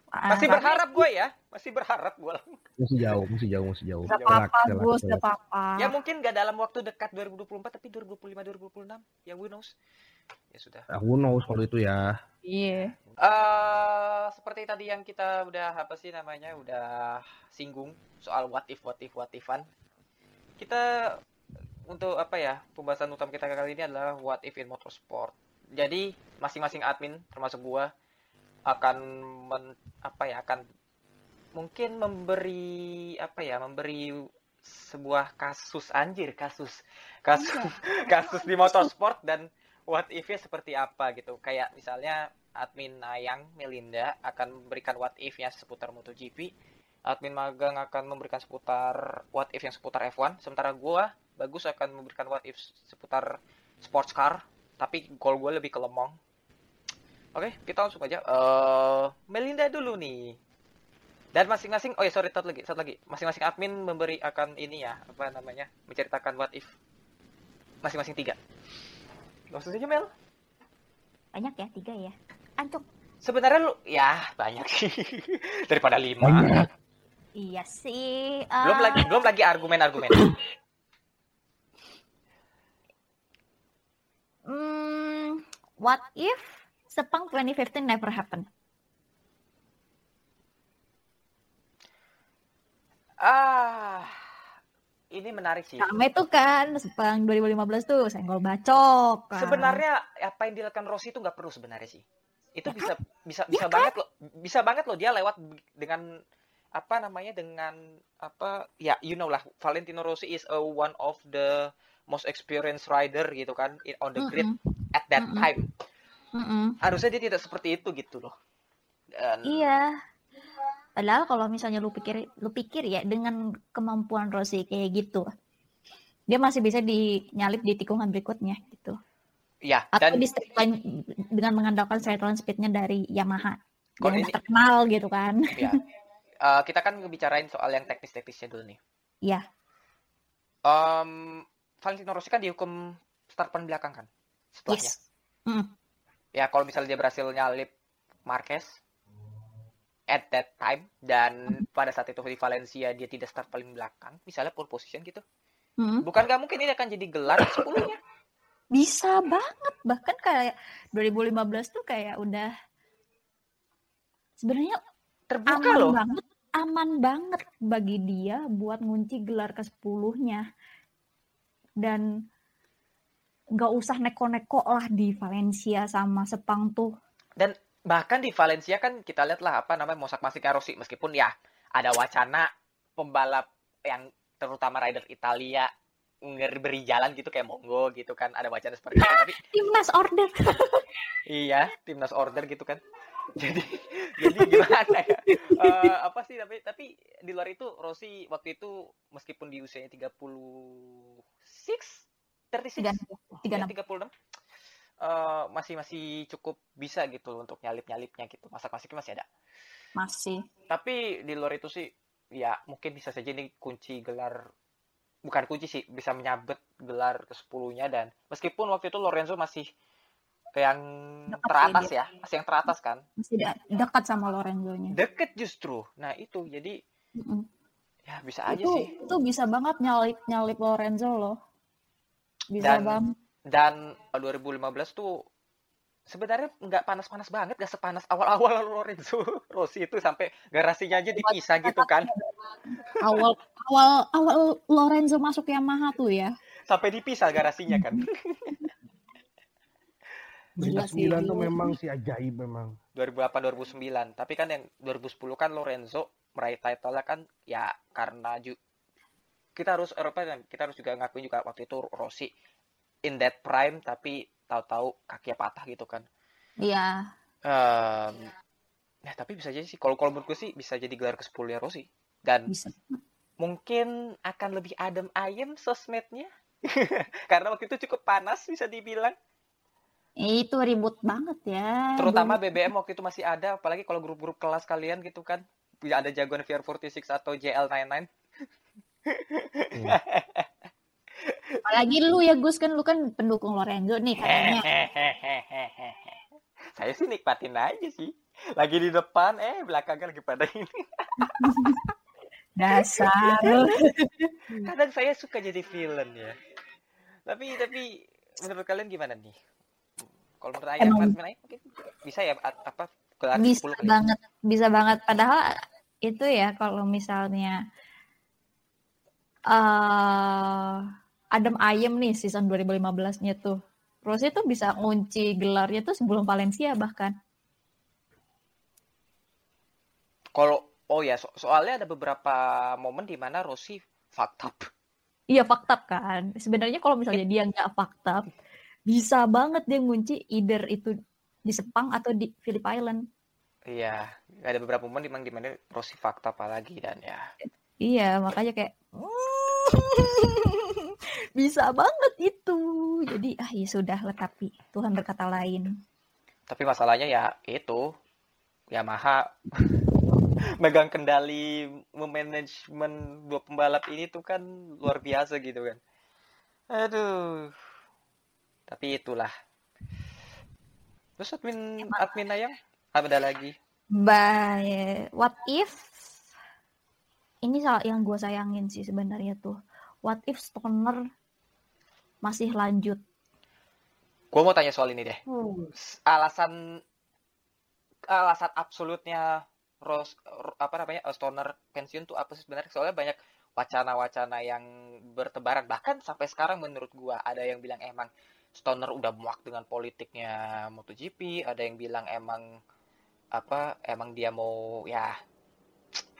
Ah, Masih tapi berharap gue ya, masih berharap gue. Masih jauh, masih jauh, masih jauh. Gak apa-apa, relax. gak apa-apa. Ya mungkin gak dalam waktu dekat 2024 tapi 2025 2026 ya who knows. Ya sudah. Ah, who knows kalau itu ya. Iya. eh seperti tadi yang kita udah apa sih namanya udah singgung soal what if what if what ifan. Kita untuk apa ya pembahasan utama kita kali ini adalah what if in motorsport. Jadi masing-masing admin termasuk gua akan men, apa ya akan mungkin memberi apa ya memberi sebuah kasus anjir kasus kasus kasus di motorsport dan what if-nya seperti apa gitu. Kayak misalnya admin Ayang Melinda akan memberikan what if-nya seputar MotoGP. Admin Magang akan memberikan seputar what if yang seputar F1. Sementara gua Bagus akan memberikan what if seputar sports car. Tapi goal gue lebih ke lemong. Oke, kita langsung aja. Eh Melinda dulu nih. Dan masing-masing, oh ya sorry, satu lagi, satu lagi. Masing-masing admin memberi akan ini ya, apa namanya, menceritakan what if masing-masing tiga. Langsung saja Mel. Banyak ya, tiga ya. Ancuk. Sebenarnya lu ya banyak sih daripada lima. Banyak. Iya sih. Belum ah, lagi belum lagi argumen-argumen. Hmm, what if Sepang 2015 never happen? ah, ini menarik sih. Rame tuh kan, Sepang 2015 tuh senggol bacok. kan. Sebenarnya apa yang dilakukan Rossi itu nggak perlu sebenarnya sih. Itu Ya bisa bisa Ya bisa kan? banget loh. Bisa banget loh dia lewat dengan apa namanya dengan apa ya you know lah Valentino Rossi is a one of the most experienced rider gitu kan in- on the grid Mm-mm, at that Mm-mm. time. mm-mm. Harusnya dia tidak seperti itu gitu loh. Dan Iya. Padahal kalau misalnya lu pikir lu pikir ya dengan kemampuan Rossi kayak gitu. Dia masih bisa dinyalip di tikungan berikutnya gitu. ya Atau dan di straight line dengan mengandalkan straight line speednya dari Yamaha. Yang ini- terkenal gitu kan. ya eh, kita kan ngebicarain soal yang teknis-teknisnya dulu nih. Iya. Em, Valentino Rossi kan dihukum start paling belakang kan setelahnya. Yes. Mm. ya kalau misalnya dia berhasil nyalip Marquez at that time dan pada saat itu di Valencia dia tidak start paling belakang misalnya pole position gitu Mm. bukan gak mungkin ini akan jadi gelar 10 nya Bisa banget. Bahkan kayak 2015 tuh kayak udah sebenarnya terbuka aman loh banget, aman banget bagi dia buat ngunci gelar ke 10-nya. Dan nggak usah neko-neko lah di Valencia sama Sepang tuh. bahkan di Valencia kan kita lihat lah apa namanya mosak masik Rossi meskipun ya ada wacana pembalap yang terutama rider Italia beri jalan gitu kayak monggo gitu kan ada wacana seperti itu tapi Timnas order. Iya, timnas order gitu kan. Jadi jadi gimana ya? Eh, apa sih tapi tapi di luar itu Rossi waktu itu meskipun di usianya 36 36 Tiga ya, 36 eh, masih masih cukup bisa gitu loh untuk nyalip-nyalipnya gitu. Masak-masaknya masih ada. Masih. Tapi di luar itu sih ya mungkin bisa saja ini kunci gelar bukan kunci sih bisa menyabet gelar ke 10-nya dan meskipun waktu itu Lorenzo masih yang Dekat teratas dia. ya, masih yang teratas kan. Masih de- dekat sama Lorenzo-nya. Deket justru. Nah, itu jadi Mm-mm. ya bisa aja Itu sih. itu bisa banget nyalip nyalip Lorenzo loh. Bisa Dan- banget. dan eh, 2015 tuh sebenarnya nggak panas-panas banget, nggak sepanas awal-awal Lorenzo Rossi itu sampai garasinya aja dipisah gitu kan, Awal awal awal Lorenzo masuk Yamaha tuh ya. sampai dipisah garasinya kan. Gila sih. 99 tuh memang sih ajaib memang. 2008 2009 tapi kan yang 2010 kan Lorenzo meraih title kan ya karena ju- kita harus Eropa dan kita harus juga ngakuin juga waktu itu Rossi in that prime tapi tahu-tahu kakinya patah gitu kan Iya. Em, nah tapi bisa jadi sih kalau kalau menurut gue sih bisa jadi gelar ke 10 ya Rossi dan Bisa. mungkin akan lebih adem ayem sosmednya karena waktu itu cukup panas bisa dibilang Itu ribut banget ya. terutama. BBM waktu itu masih ada apalagi kalau grup-grup kelas kalian gitu kan ada jagoan VR46 atau JL99 Apalagi lu ya Gus kan lu kan pendukung Lorenzo nih katanya. saya sih nikmatin aja sih. Lagi di depan eh belakangnya lagi pada ini. Dasar. kadang saya suka jadi villain ya. Tapi tapi menurut kalian gimana nih? Kalau menurut ayah Menai, mungkin bisa ya apa bisa 10 kali. banget bisa banget. Padahal itu ya kalau misalnya eh adem ayem nih season 2015-nya tuh. Rossi tuh bisa ngunci gelarnya tuh sebelum Valencia bahkan. Kalau oh ya so- soalnya ada beberapa momen di mana Rossi fucked up. Iya fakta kan. Sebenarnya kalau misalnya dia nggak fakta bisa banget dia ngunci either itu di Sepang atau di Phillip Island. Iya ada beberapa momen di mana di mana Rossi fucked up apalagi dan ya. Iya, makanya kayak bisa banget itu. Jadi ah ya sudah lah tapi Tuhan berkata lain. Tapi masalahnya ya itu Yamaha megang kendali memanajemen dua pembalap ini tuh kan luar biasa gitu kan. Aduh. Tapi itulah. Terus admin admin ayam ada lagi. Bye. What if ini salah yang gue sayangin sih sebenarnya tuh. What if Stoner masih lanjut? Gua mau tanya soal ini deh. Hmm. Alasan alasan absolutnya Ros apa namanya Stoner pensiun tuh apa sih sebenarnya? Soalnya banyak wacana-wacana yang bertebaran bahkan sampai sekarang menurut gua ada yang bilang emang Stoner udah muak dengan politiknya MotoGP, ada yang bilang emang apa emang dia mau ya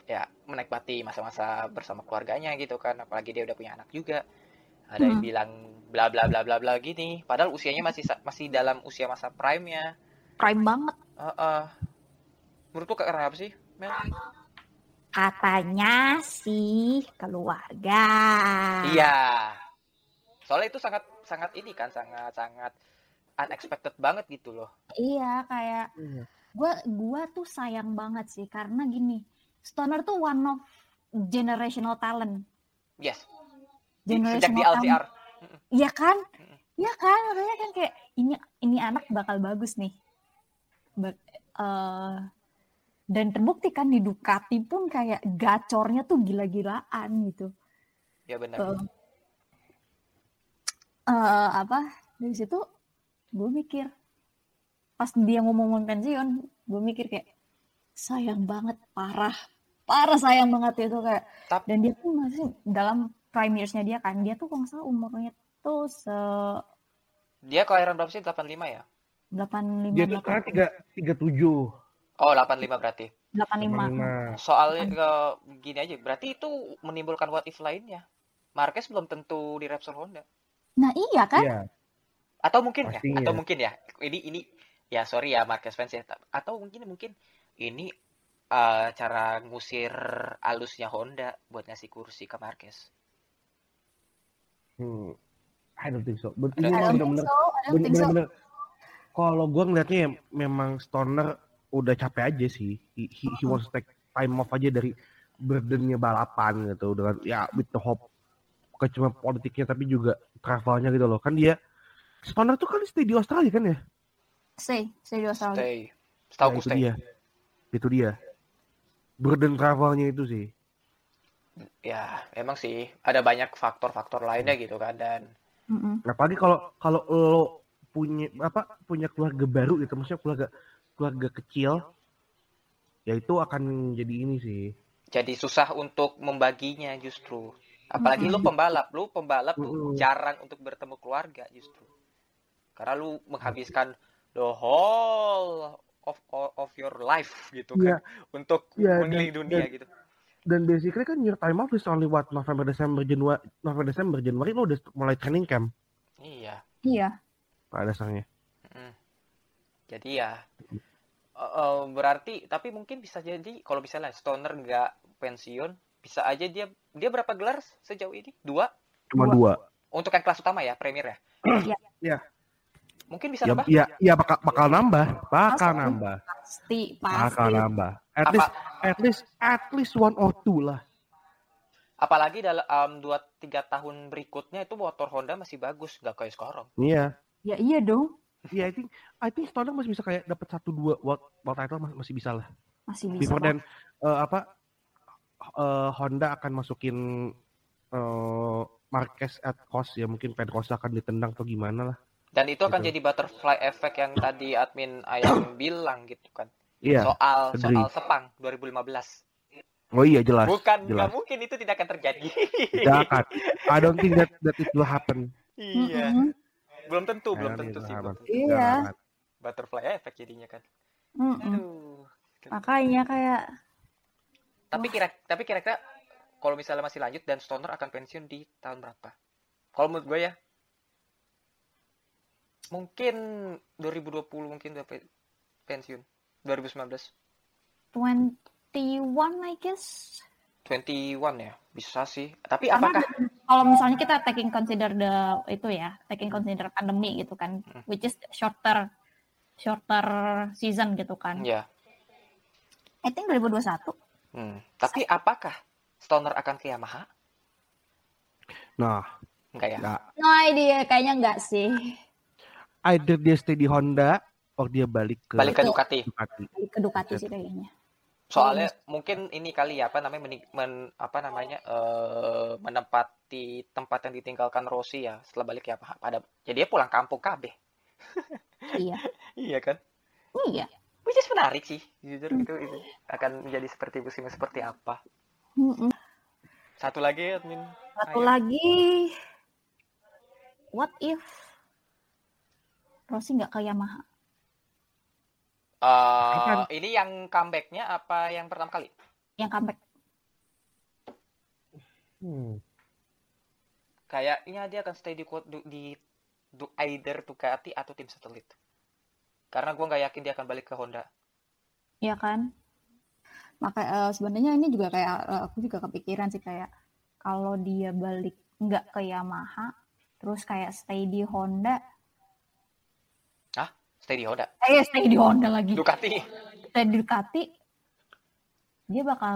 ya menikmati masa-masa bersama keluarganya gitu kan apalagi dia udah punya anak juga ada yang Hmm. bilang bla bla bla bla bla gini padahal usianya masih masih dalam usia masa prime-nya Prime banget Heeh. menurut lu karena apa sih Mel? katanya sih keluarga. iya soalnya itu sangat sangat ini kan sangat sangat unexpected banget gitu loh Iya, kayak Iya. gua gua tuh sayang banget sih karena gini, Stoner tuh one of generational talent. yes Di- sejak di LCR Iya kan? Iya kan? Makanya kan kayak ini ini anak bakal bagus nih. Ba- eh, dan terbukti kan di Ducati pun kayak gacornya tuh gila-gilaan gitu. ya benar Eh, eh, apa dari situ gue mikir pas dia ngomong pensiun gue mikir kayak sayang banget parah parah sayang banget itu kayak Tap- dan dia tuh masih dalam prime years-nya dia kan dia tuh kalau nggak salah umurnya tuh se dia kelahiran berapa sih? 85 ya? 85 Dia tuh sekarang tiga tiga tujuh. Oh 85 berarti. 85 soalnya ke- gini aja berarti itu menimbulkan what if lainnya. Marquez belum tentu di Repsol Honda. Nah iya kan? Iya. atau mungkin ya? Pastinya. atau mungkin ya? Ini ini ya sorry ya Marquez fans ya atau mungkin mungkin ini eh, cara ngusir alusnya Honda buat ngasih kursi ke Marquez Hmm. I don't think so. I Ini don't I don't think bener-bener so, I don't think so. bener-bener kalau gue ngeliatnya ya memang Stoner udah capek aja sih. He, he, he wants to take time off aja dari burdennya balapan gitu dengan ya with the hope bukan cuma politiknya tapi juga travelnya gitu loh kan dia Stoner tuh kan stay di Australia kan ya Stay, stay di Australia. stay setahu Nah, gue itu stay dia itu dia burden travelnya itu sih ya emang sih ada banyak faktor-faktor lainnya gitu kan dan Mm-mm. apalagi kalau kalau lo punya apa punya keluarga baru gitu maksudnya keluarga keluarga kecil ya itu akan jadi ini sih Jadi susah untuk membaginya justru. Apalagi lu pembalap, lu pembalap tuh Mm-mm. jarang untuk bertemu keluarga justru. Karena lu menghabiskan the whole of of your life gitu Iya. kan untuk Iya, mengelilingi dan- dunia dan- gitu. dan basically kan your time off is only what November Desember Januari November Desember Januari lo udah mulai training camp Iya. Iya. pada dasarnya Mm. Jadi ya eh, berarti tapi mungkin bisa jadi kalau misalnya Stoner nggak pensiun bisa aja dia dia berapa gelar sejauh ini? Dua cuma Dua. dua untuk yang kelas utama ya Premier ya. Iya. Iya. Mungkin bisa ya nambah? ya ya bakal bakal nambah bakal Pasti. nambah Pasti, bakal pasti. nambah at Apa- least at least at least one or two lah Apalagi dalam um, dua tiga tahun berikutnya itu motor Honda masih bagus, nggak kayak sekarang. iya Ya iya dong. Iya, I think I think Stoner masih bisa kayak dapat satu dua world, world title mas- masih bisa lah. Masih bisa. Before then eh, apa eh, Honda akan masukin eh, Marquez at cost ya mungkin Pedrosa akan ditendang atau gimana lah. Dan itu akan Gitu. jadi butterfly effect yang tadi admin Ayam bilang gitu kan. Iya. Soal agree. soal Sepang 2015. Oh iya jelas. Bukan jelas. nggak mungkin itu tidak akan terjadi. Tidak akan. I don't think that that it will happen. iya. Mm-mm. Belum tentu, belum I tentu sih. happen. Iya. Butterfly effect jadinya kan. Mm-mm. Aduh. Makanya kayak Tapi kira tapi kira-kira kalau misalnya masih lanjut dan Stoner akan pensiun di tahun berapa? Kalau menurut gue ya mungkin 2020 mungkin udah pe- pensiun. 2019. 21 I guess. 21 ya. Bisa sih. Tapi Karena apakah kalau misalnya kita taking consider the itu ya, taking consider pandemi gitu kan, Hmm. which is shorter shorter season gitu kan. ya. I think 2021. Hmm. Tapi apakah Stoner akan ke Yamaha? Nah, Enggak ya? No idea, kayaknya enggak sih. Either dia stay di Honda or dia balik ke Balik ke. Ducati. Ducati. Ke Ducati sih kayaknya. Soalnya mungkin ini kali ya apa namanya meni- men- apa namanya eh, menempati tempat yang ditinggalkan Rossi ya setelah balik ke Yamaha pada jadi dia pulang kampung KB. Iya. Iya kan? Iya. Which is menarik sih, jujur itu, itu akan menjadi seperti musimnya seperti apa. Mm-mm. Satu lagi admin. Satu Ayam. lagi what if Rossi nggak ke Yamaha? Eh, Kapan? ini yang comebacknya apa yang pertama kali? Yang comeback Hmm. Kayaknya dia akan stay di du- di du- either Ducati atau tim satelit. Karena gua nggak yakin dia akan balik ke Honda. ya kan? Maka eh, sebenarnya ini juga kayak eh, aku juga kepikiran sih kayak Kalau dia balik nggak ke Yamaha, terus kayak stay di Honda, Stay di Honda. eh stay di Honda lagi, Ducati. stay di Ducati, dia bakal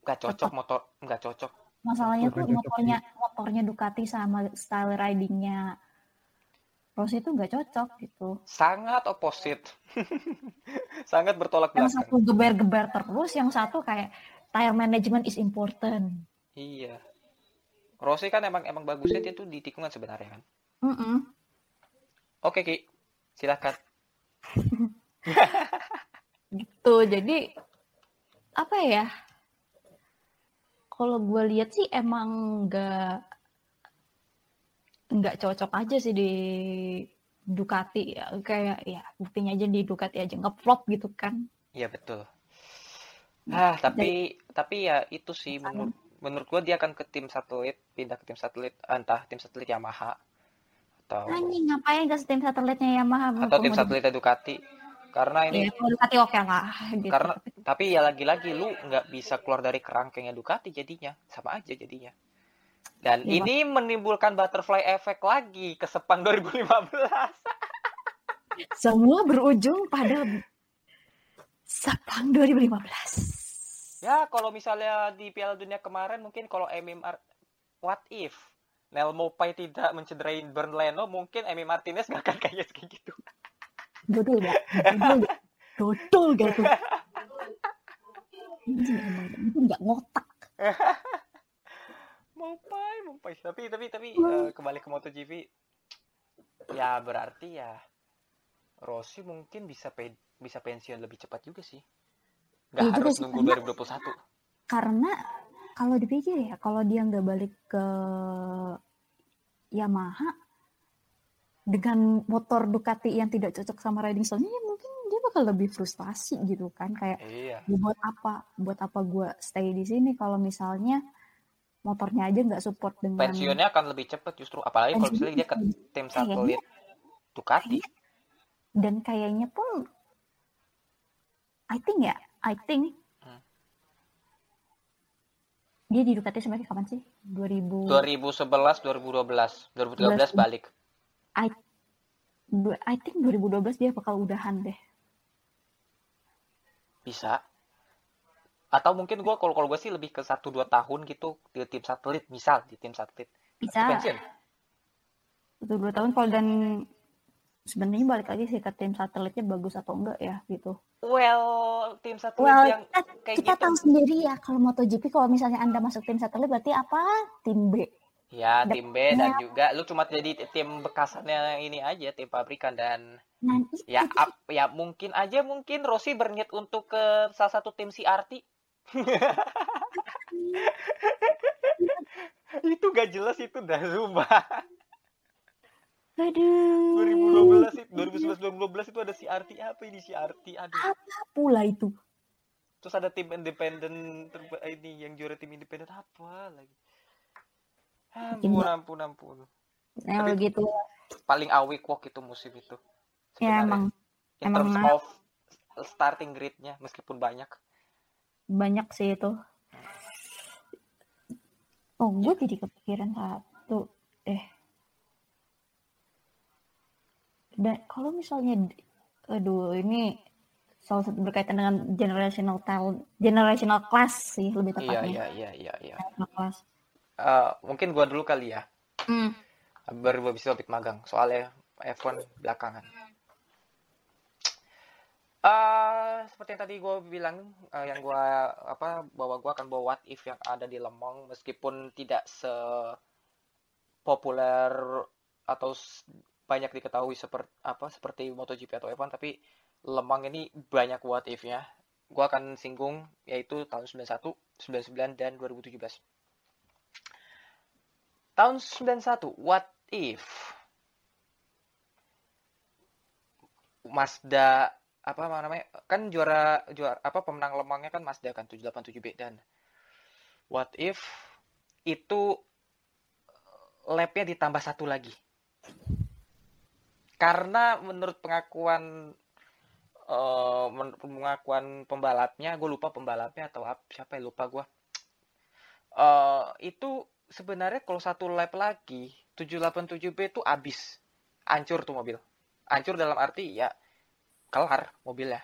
Nggak cocok motor, nggak cocok. masalahnya tuh cocok motornya motornya Ducati sama style ridingnya Rossi itu nggak cocok gitu. Sangat opposite. Sangat bertolak Yang belakang. satu geber-geber terus, yang satu kayak tire management is important. Iya. Rossi kan emang emang bagusnya dia tuh di tikungan sebenarnya kan. Mm-mm. Oke Ki, silahkan. gitu jadi apa ya kalau gue lihat sih emang nggak nggak cocok aja sih di Ducati ya kayak ya buktinya aja di Ducati aja ngeflop gitu kan Iya betul. Ah tapi tapi ya itu sih menurut menurut gua dia akan ke tim satelit, pindah ke tim satelit, entah tim satelit Yamaha atau anjing ngapain ke tim satelitnya Yamaha atau tim satelitnya Ducati. Karena ini ya Ducati oke lah gitu. karena tapi ya lagi-lagi lu nggak bisa keluar dari kerangkengnya Ducati jadinya. Sama aja jadinya. Dan Iya, ini menimbulkan butterfly effect lagi ke Sepang 2015 semua berujung pada Sepang 2015 ya kalau misalnya di Piala Dunia kemarin mungkin kalau MMR what if Nel Mopai tidak mencederai Bern Leno mungkin Emi Martinez nggak akan kayak gitu. Dodol gak dodol gak dodol gak itu nggak ngotak. Mumpai, Mumpai. Tapi tapi tapi eh, kembali ke MotoGP. Ya berarti ya Rossi mungkin bisa pe bisa pensiun lebih cepat juga sih. Iya juga harus nunggu karena- 2021. karena kalau dipikir ya kalau dia nggak balik ke Yamaha dengan motor Ducati yang tidak cocok sama riding style-nya ya mungkin dia bakal lebih frustasi gitu kan kayak Iya. ya buat apa buat apa gue stay di sini kalau misalnya motornya aja nggak support dengan Pensiunnya akan lebih cepat justru apalagi kalau misalnya dia ke tim satelit Ducati. dan kayaknya pun I think ya I think. Dia di Ducati sampai kapan sih 2000 2011, 2012, 2013 balik. I I think 2012 dia bakal udahan deh Bisa. Atau mungkin gua kalau kalau gue sih lebih ke 1 2 tahun gitu di tim satelit, misal di tim satelit. bisa Pensiun. itu dua tahun kalau dan sebenarnya balik lagi sih ke tim satelitnya bagus atau enggak ya gitu Well, tim satelit well yang kita, kayak kita gitu. tahu sendiri ya kalau MotoGP kalau misalnya anda masuk tim satelit berarti apa tim B Ya, tim B dan juga lu cuma jadi tim bekasannya ini aja, tim pabrikan dan nah ya ap- ya mungkin aja mungkin Rossi berniat untuk ke salah satu tim CRT. itu gak jelas itu dah sumpah. Aduh 2012 itu 2011 2012 itu ada CRT apa ini CRT aduh. apa pula itu Terus ada tim independen terba- ini yang juara tim independen apa lagi? Ampun ampun ampun. nah Tapi- begitu Paling awik walk itu musim itu. ya emang in emang terms of starting grid-nya meskipun banyak. banyak sih itu oh gue jadi kepikiran satu eh dan kalau misalnya aduh ini salah satu berkaitan dengan generational talent generational class sih lebih Iya tepatnya iya iya iya iya. Class Eh, mungkin gua dulu kali ya. Hmm. Baru gua bisa lebih magang soalnya F1 belakangan. Eh seperti yang tadi gue bilang eh, yang gua apa bahwa gua akan bawa what if yang ada di Lemong meskipun tidak se populer atau banyak diketahui seperti apa seperti MotoGP atau F1 tapi Lemang ini banyak what if-nya. Gua akan singgung yaitu tahun 91, 99 dan 2017. Tahun 91, what if Mazda apa namanya kan juara juara apa pemenang lemangnya kan Mazda kan 787B dan what if itu lapnya ditambah satu lagi karena menurut pengakuan menurut pengakuan pembalapnya gue lupa pembalapnya atau ap- siapa ya lupa gue eh itu sebenarnya kalau satu lap lagi 787B itu habis hancur tuh mobil hancur dalam arti ya kelar mobilnya.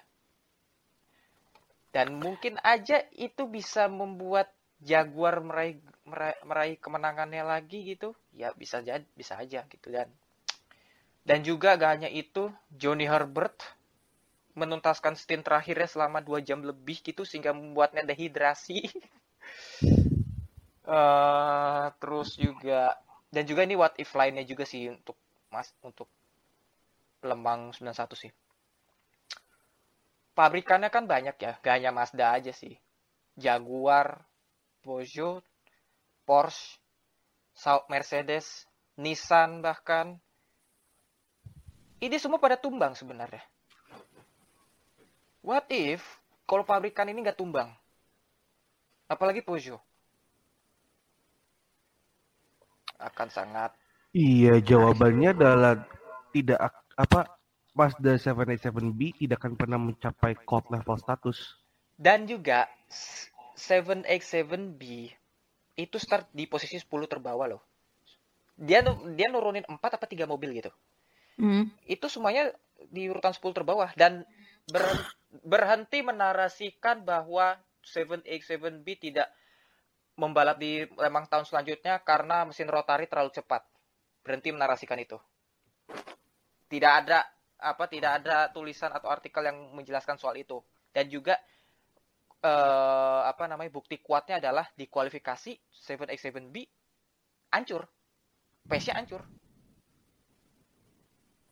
Dan mungkin aja itu bisa membuat Jaguar meraih meraih, meraih kemenangannya lagi gitu. Ya bisa jadi bisa aja gitu dan dan juga gak hanya itu Johnny Herbert menuntaskan stint terakhirnya selama dua jam lebih gitu sehingga membuatnya dehidrasi. Eh, terus juga dan juga ini what if lainnya juga sih untuk mas untuk Lemang 91 sih pabrikannya kan banyak ya, gak hanya Mazda aja sih. Jaguar, Peugeot, Porsche, Mercedes, Nissan bahkan. Ini semua pada tumbang sebenarnya. What if kalau pabrikan ini nggak tumbang? Apalagi Peugeot. Akan sangat Iya, jawabannya adalah tidak ak- apa Mazda 787B tidak akan pernah mencapai code level status. Dan juga 7X7B itu start di posisi 10 terbawah loh. Dia dia nurunin 4 apa 3 mobil gitu. Hmm. Itu semuanya di urutan 10 terbawah dan ber- berhenti menarasikan bahwa 7X7B tidak membalap di Lemang tahun selanjutnya karena mesin rotari terlalu cepat. Berhenti menarasikan itu. Tidak ada apa tidak ada tulisan atau artikel yang menjelaskan soal itu. Dan juga eh, apa namanya bukti kuatnya adalah di kualifikasi 7x7B hancur pace-nya hancur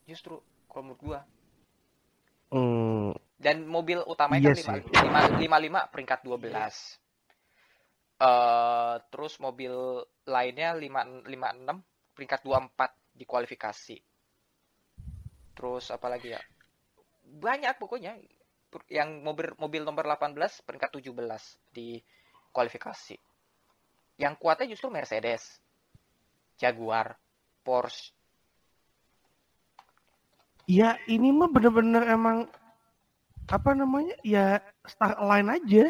justru kalau menurut gua. Hmm, dan mobil utamanya Iya kan sih. 5, 55 peringkat 12 eh terus mobil lainnya 5 56 peringkat 24 di kualifikasi. Terus apa lagi ya? Banyak pokoknya. Yang mobil mobil nomor 18 peringkat 17 di kualifikasi. Yang kuatnya justru Mercedes Jaguar Porsche ya ini mah bener-bener emang apa namanya ya star line aja.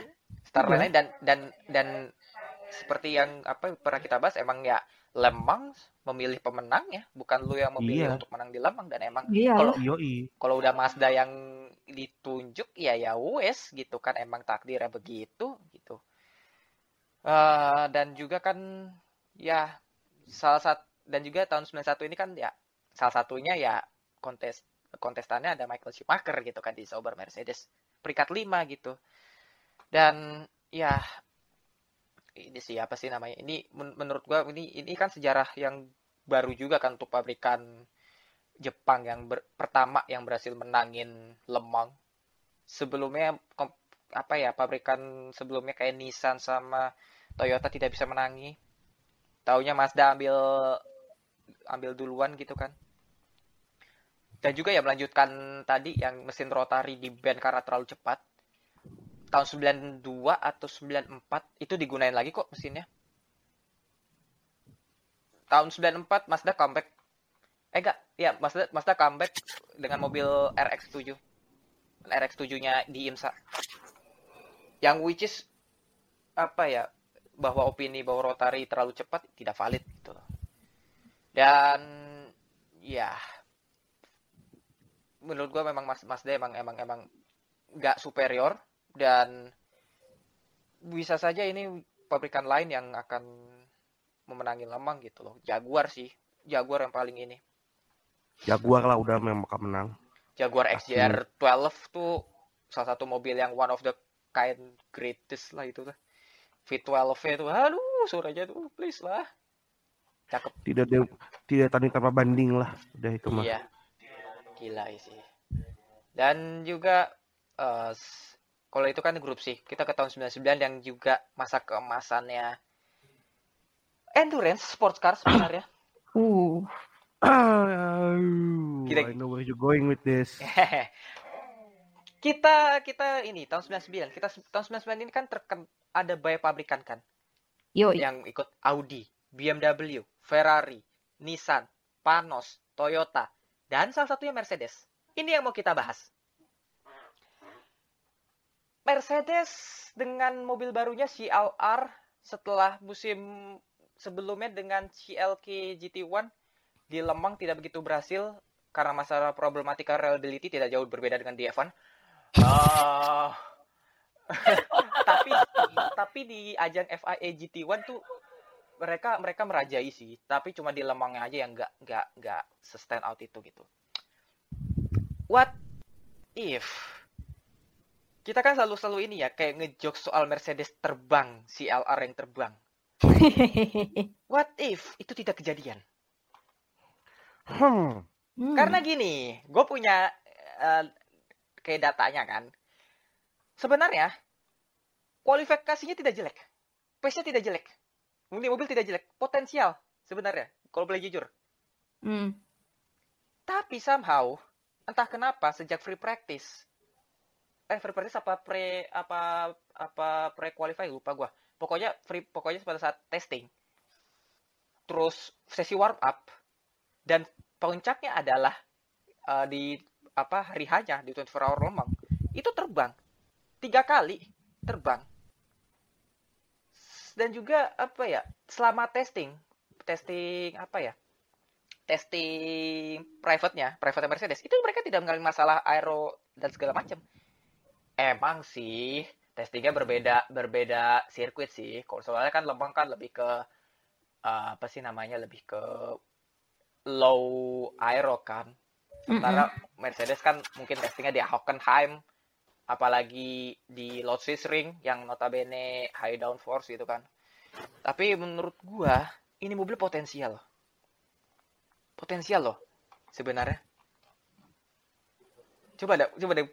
Star Iya. lain dan dan dan seperti yang apa pernah kita bahas emang ya Lemang memilih pemenang ya bukan lu yang memilih Iya. untuk menang di Lemang dan emang Iya Kalau- kalau udah Mazda yang ditunjuk ya ya wes gitu kan emang takdirnya begitu gitu Eh, dan juga kan ya salah satu dan juga tahun 91 ini kan ya salah satunya ya kontes kontestannya ada Michael Schumacher gitu kan di Sauber Mercedes peringkat 5 gitu dan ya ini sih apa sih namanya ini men- menurut gua ini ini kan sejarah yang baru juga kan untuk pabrikan Jepang yang ber- pertama yang berhasil menangin Le Mans. Sebelumnya apa ya pabrikan sebelumnya kayak Nissan sama Toyota tidak bisa menangi. Taunya Mazda ambil ambil duluan gitu kan. Dan juga ya melanjutkan tadi yang mesin rotari di ban karena terlalu cepat. Tahun 92 atau 94 itu digunain lagi kok mesinnya. Tahun 94 Mazda comeback Eh enggak, ya Mazda, Mazda comeback dengan mobil RX-7. RX-7-nya di IMSA. Yang which is apa ya? Bahwa opini bahwa rotary terlalu cepat tidak valid gitu. Dan ya menurut gua memang Mas Mazda emang emang emang nggak superior dan bisa saja ini pabrikan lain yang akan memenangi Lemang gitu loh. Jaguar sih, Jaguar yang paling ini. Jaguar lah udah memang bakal menang. Jaguar Pasti. XJR 12 tuh salah satu mobil yang one of the kind greatest lah itu tuh. V12 itu, aduh suaranya tuh please lah. Cakep. Tidak ada tidak tanding tanpa banding lah. Udah itu mah. Iya. Gila sih. Dan juga s- kalau itu kan grup sih. Kita ke tahun 99 yang juga masa keemasannya endurance sports car sebenarnya. Uh, Kita- I know where you're going with this. kita kita ini tahun 99 kita tahun 99 ini kan terken ada banyak pabrikan kan yoi. yang ikut Audi, BMW, Ferrari, Nissan, Panos, Toyota, dan salah satunya Mercedes. Ini yang mau kita bahas. Mercedes dengan mobil barunya CLR setelah musim sebelumnya dengan CLK GT1 di Lemang tidak begitu berhasil karena masalah problematika reliability tidak jauh berbeda dengan di F1. Ah. tapi tapi di ajang FIA GT1 tuh mereka mereka merajai sih, tapi cuma di Lemangnya aja yang nggak nggak nggak stand out itu gitu. What if kita kan selalu selalu ini ya kayak ngejok soal Mercedes terbang, CLR yang terbang. What if itu tidak kejadian? Hmm. Hmm. Karena gini, gue punya eh, kayak datanya kan. Sebenarnya kualifikasinya tidak jelek, pace-nya tidak jelek, ini mobil tidak jelek, potensial sebenarnya. Kalau boleh jujur. Hmm. Tapi somehow entah kenapa sejak free practice, eh free practice apa pre apa apa pre qualify lupa gua. Pokoknya free pokoknya pada saat testing, terus sesi warm up dan puncaknya adalah eh, di apa hari hanya di 24 hour Lomang itu terbang tiga kali terbang dan juga apa ya selama testing. Testing apa ya testing private-nya private Mercedes. Itu mereka tidak mengalami masalah aero dan segala macam. Emang sih testingnya berbeda berbeda sirkuit sih. Kalau soalnya kan Lembang kan lebih ke eh, apa sih namanya lebih ke low aero kan. Sementara Mercedes kan mungkin testingnya di Hockenheim, apalagi di Lotus Ring yang notabene high downforce gitu kan. Tapi menurut gua ini mobil potensial. Potensial loh sebenarnya. Coba deh, coba deh.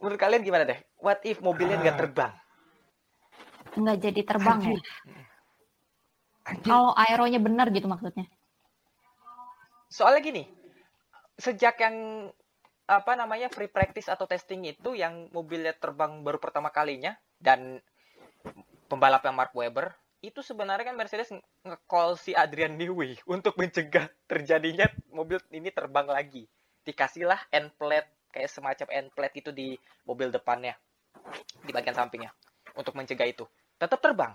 Menurut kalian gimana deh? What if mobilnya nggak terbang? Nggak jadi terbang ya. Anjir. Anjir. Kalau aeronya benar gitu maksudnya. Soalnya gini, sejak yang apa namanya free practice atau testing itu yang mobilnya terbang baru pertama kalinya dan pembalapnya Mark Webber itu sebenarnya kan Mercedes nge- nge-call si Adrian Newey untuk mencegah terjadinya mobil ini terbang lagi. Dikasihlah end plate kayak semacam end plate itu di mobil depannya di bagian sampingnya untuk mencegah itu. Tetap terbang.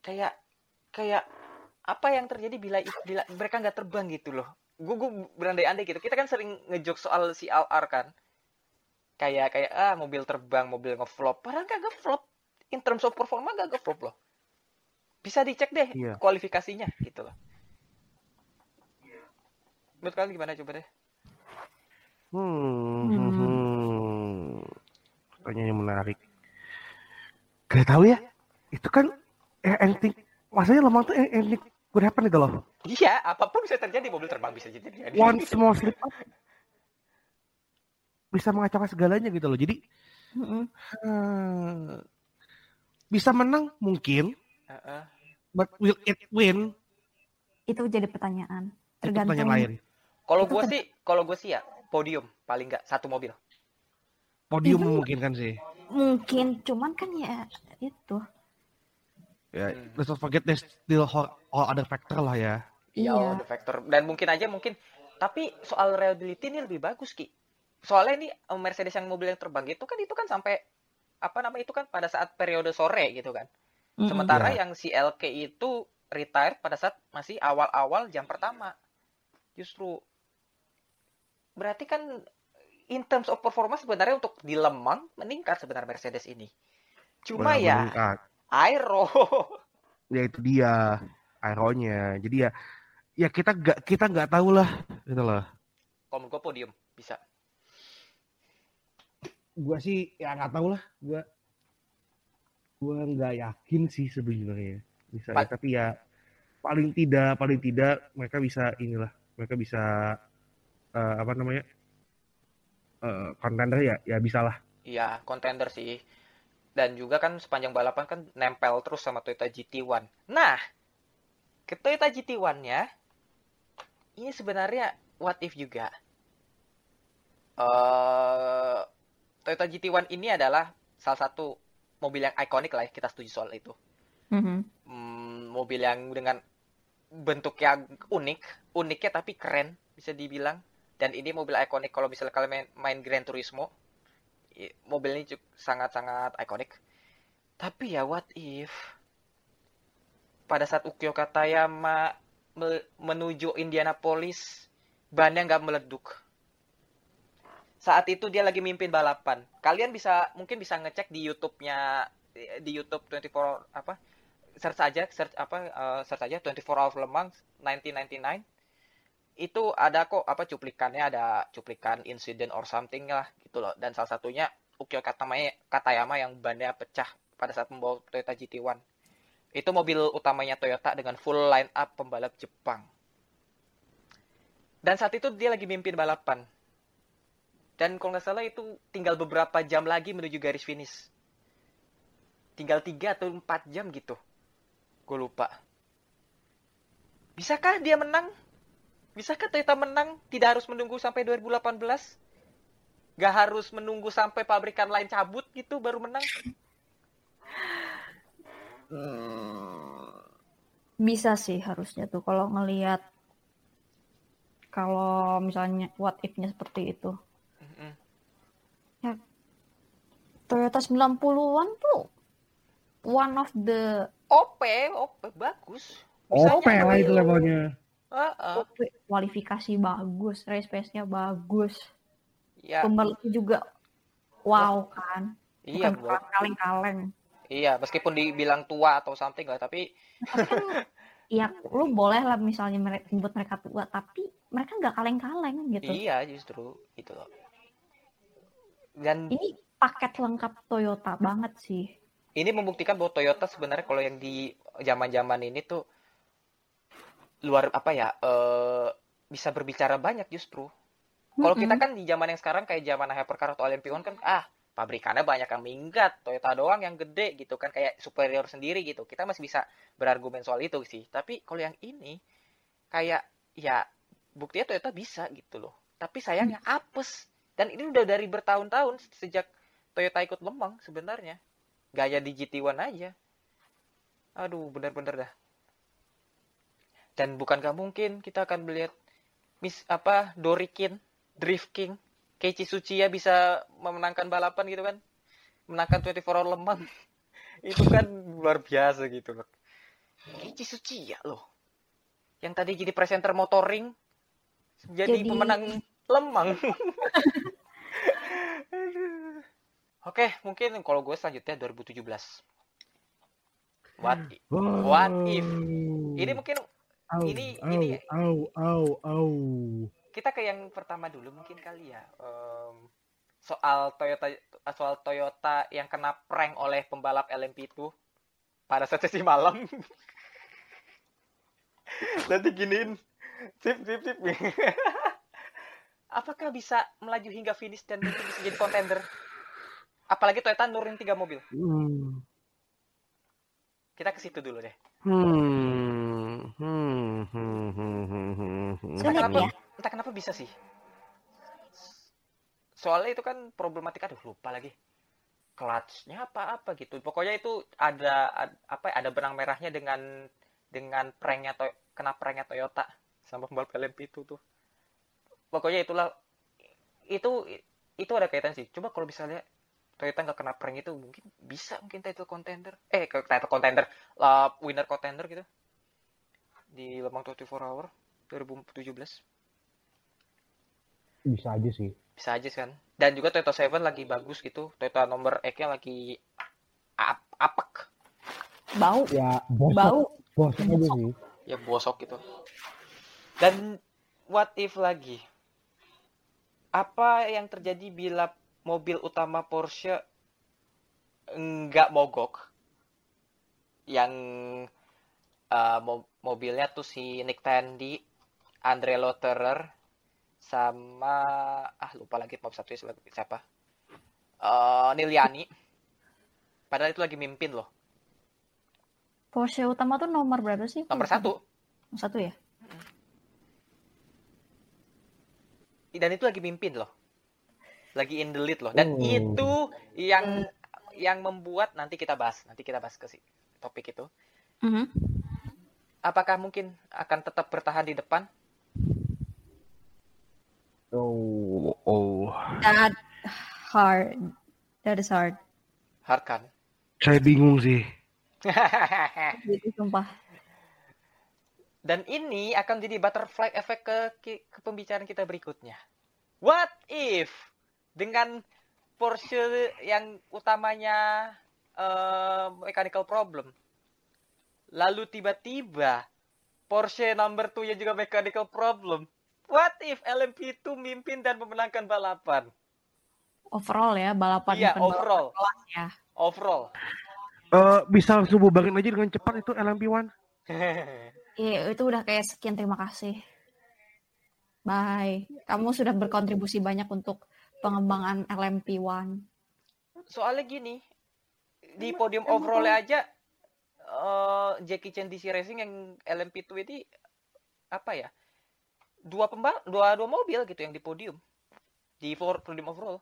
Kayak kayak apa yang terjadi bila, bila mereka nggak terbang gitu loh gue gue berandai-andai gitu kita kan sering ngejok soal si LR kan kayak kayak ah mobil terbang mobil ngeflop padahal gak ngeflop in terms of performa gak ngeflop loh bisa dicek deh Iya. kualifikasinya gitu loh menurut kalian gimana coba deh Hmm, Hmm. hmm. Pertanyaan yang menarik. Gak tahu ya. Itu kan eh, anything. Maksudnya lemah tuh eh, anything could happen gitu loh. iya apa pun bisa terjadi mobil terbang bisa jadi terjadi One small slip up bisa mengacaukan segalanya gitu loh. Jadi eh, bisa menang mungkin, Heeh. but will it win? Itu jadi pertanyaan. Itu Tergantung. pertanyaan lain. kalau Itu gue sih kalau gue sih ya podium paling nggak satu mobil Podium Itu- memungkinkan sih. Mungkin, cuman kan ya itu. Ya, Hmm. let's not forget there's still all, all other factor lah ya. Iya, Iya. ada faktor dan mungkin aja mungkin tapi soal reliability ini lebih bagus ki. Soalnya ini eh, Mercedes yang mobil yang terbang itu kan itu kan sampai apa namanya itu kan pada saat periode sore gitu kan. Sementara Iya. yang si LK itu retired pada saat masih awal-awal jam pertama. Justru berarti kan in terms of performa sebenarnya untuk di Lemang meningkat sebenarnya Mercedes ini. Cuma Benar, ya meningkat. Aero. ya itu dia aeronya. Jadi ya ya kita nggak kita nggak tahu lah gitu loh. Kalau gue podium bisa. Gua sih ya nggak tahu lah. Gua gua nggak yakin sih sebenarnya bisa ya, Pa- tapi ya paling tidak paling tidak mereka bisa inilah mereka bisa eh, apa namanya eh contender ya ya bisa lah Iya, kontender sih. Dan juga kan sepanjang balapan kan nempel terus sama Toyota GT1. Nah, ke Toyota GT1-nya, ini sebenarnya what if juga. eh Toyota GT1 ini adalah salah satu mobil yang ikonik lah ya, kita setuju soal itu. Mhm. Hmm, mobil yang dengan bentuk yang unik, uniknya tapi keren bisa dibilang. Dan ini mobil ikonik kalau misalnya kalian main, main Gran Turismo, mobil ini sangat-sangat ikonik. Tapi ya what if pada saat Ukyo Katayama me- menuju Indianapolis, bannya nggak meleduk. Saat itu dia lagi mimpin balapan. Kalian bisa mungkin bisa ngecek di YouTube-nya di YouTube 24 apa search aja search apa eh, search aja 24 Hours Le Mans 1999 itu ada kok apa cuplikannya ada cuplikan insiden or something lah gitu loh dan salah satunya Ukyo Katayama Katayama yang bannya pecah pada saat membawa Toyota GT1 itu mobil utamanya Toyota dengan full line up pembalap Jepang dan saat itu dia lagi mimpin balapan dan kalau nggak salah itu tinggal beberapa jam lagi menuju garis finish tinggal 3 atau 4 jam gitu. Gue lupa. Bisakah dia menang? Bisakah Toyota menang? Tidak harus menunggu sampai 2018? Gak harus menunggu sampai pabrikan lain cabut gitu baru menang? Bisa sih harusnya tuh kalau ngelihat kalau misalnya what if-nya seperti itu. Mm-mm. Toyota 90-an tuh one of the OP, OP bagus. oh Bisanya lah itu OP. levelnya Heeh. kualifikasi bagus, race pace-nya bagus. Iya, Pembalapnya juga wow kan. iya, Bukan kaleng-kaleng. iya. Meskipun dibilang tua atau something lah, tapi Tapi kan ya lu boleh lah misalnya mereka buat mereka tua tapi mereka nggak kaleng-kaleng gitu. iya justru gitu loh. Dan Ini paket lengkap Toyota banget sih. ini membuktikan bahwa Toyota sebenarnya kalau yang di zaman-zaman ini tuh luar apa ya eh bisa berbicara banyak justru. Kalau Mm-mm. kita kan di zaman yang sekarang kayak zaman hypercar atau LMP1 kan ah pabrikannya banyak yang minggat, Toyota doang yang gede gitu kan kayak superior sendiri gitu. Kita masih bisa berargumen soal itu sih. Tapi kalau yang ini kayak ya buktinya Toyota bisa gitu loh. Tapi sayangnya apes. Dan ini udah dari bertahun-tahun sejak Toyota ikut lemang sebenarnya. Gaya di GT1 aja. Aduh, bener-bener dah. Dan bukan gak mungkin kita akan melihat Miss apa Dorikin, Drift King, Keiichi Tsuchiya bisa memenangkan balapan gitu kan. Menangkan 24 hour lemang. Itu kan luar biasa gitu loh. Keiichi Tsuchiya loh. Yang tadi jadi presenter motoring jadi, Jadi- pemenang lemang. Oke, mungkin kalau gue selanjutnya 2017. What i- What if? ini mungkin Au, ini- au, ini- au, au, au. kita ke yang pertama dulu mungkin kali ya. Em, soal Toyota soal Toyota yang kena prank oleh pembalap LMP itu pada saat sesi malam. Nanti giniin. Sip, sip, sip. Apakah bisa melaju hingga finish dan mungkin bisa jadi kontender? Apalagi Toyota nurunin tiga mobil. Hmm. Kita ke situ dulu deh. Hmm. Hmm. Hmm. Hmm. Hmm. Hmm. Hmm. Kenapa, ya. entah kenapa bisa sih. Soalnya itu kan problematika, aduh lupa lagi. Clutch-nya apa-apa gitu. Pokoknya itu ada, ad- apa ya, ada benang merahnya dengan dengan pranknya Toy- kena pranknya Toyota sama pembalap LMP itu tuh. Pokoknya itulah itu itu ada kaitan sih. Coba kalau misalnya Toyota nggak kena prank itu mungkin bisa mungkin title contender. Eh, title contender, lah winner contender gitu. Di Lemang 24 Hour 2017 Bisa aja sih. bisa aja kan dan juga Toyota Seven lagi bagus gitu Toyota nomor X nya lagi ap apek Bau. Ya, bosok. Bau. Bosok aja sih. ya bosok gitu dan what if lagi apa yang terjadi bila mobil utama Porsche nggak mogok yang eh, mo- mobilnya tuh si Nick Tandy Andre Lotterer sama ah lupa lagi top satu siapa eh Niliani padahal itu lagi mimpin loh Porsche utama tuh nomor berapa sih? nomor satu Satu ya? dan itu lagi mimpin loh lagi in the lead loh dan Oh. itu yang yang membuat nanti kita bahas nanti kita bahas ke si topik itu Mhm. Apakah mungkin akan tetap bertahan di depan Oh. Oh. That hard. That is hard. hard kan Saya bingung sih. Gitu sumpah. dan ini akan jadi butterfly effect ke, ke, pembicaraan kita berikutnya what if dengan Porsche yang utamanya eh, mechanical problem lalu tiba-tiba Porsche number 2 nya juga mechanical problem what if LMP2 mimpin dan memenangkan balapan Overall ya, balapan iya overall balapan ya. overall Eh, bisa langsung bubarin aja dengan cepat itu LMP1. Iya, itu udah kayak sekian terima kasih. Bye. Kamu sudah berkontribusi banyak untuk pengembangan LMP1. soalnya gini di podium overall aja eh, Jackie Chan DC Racing yang LMP2 ini apa ya dua pembal dua dua mobil gitu yang di podium di for- podium overall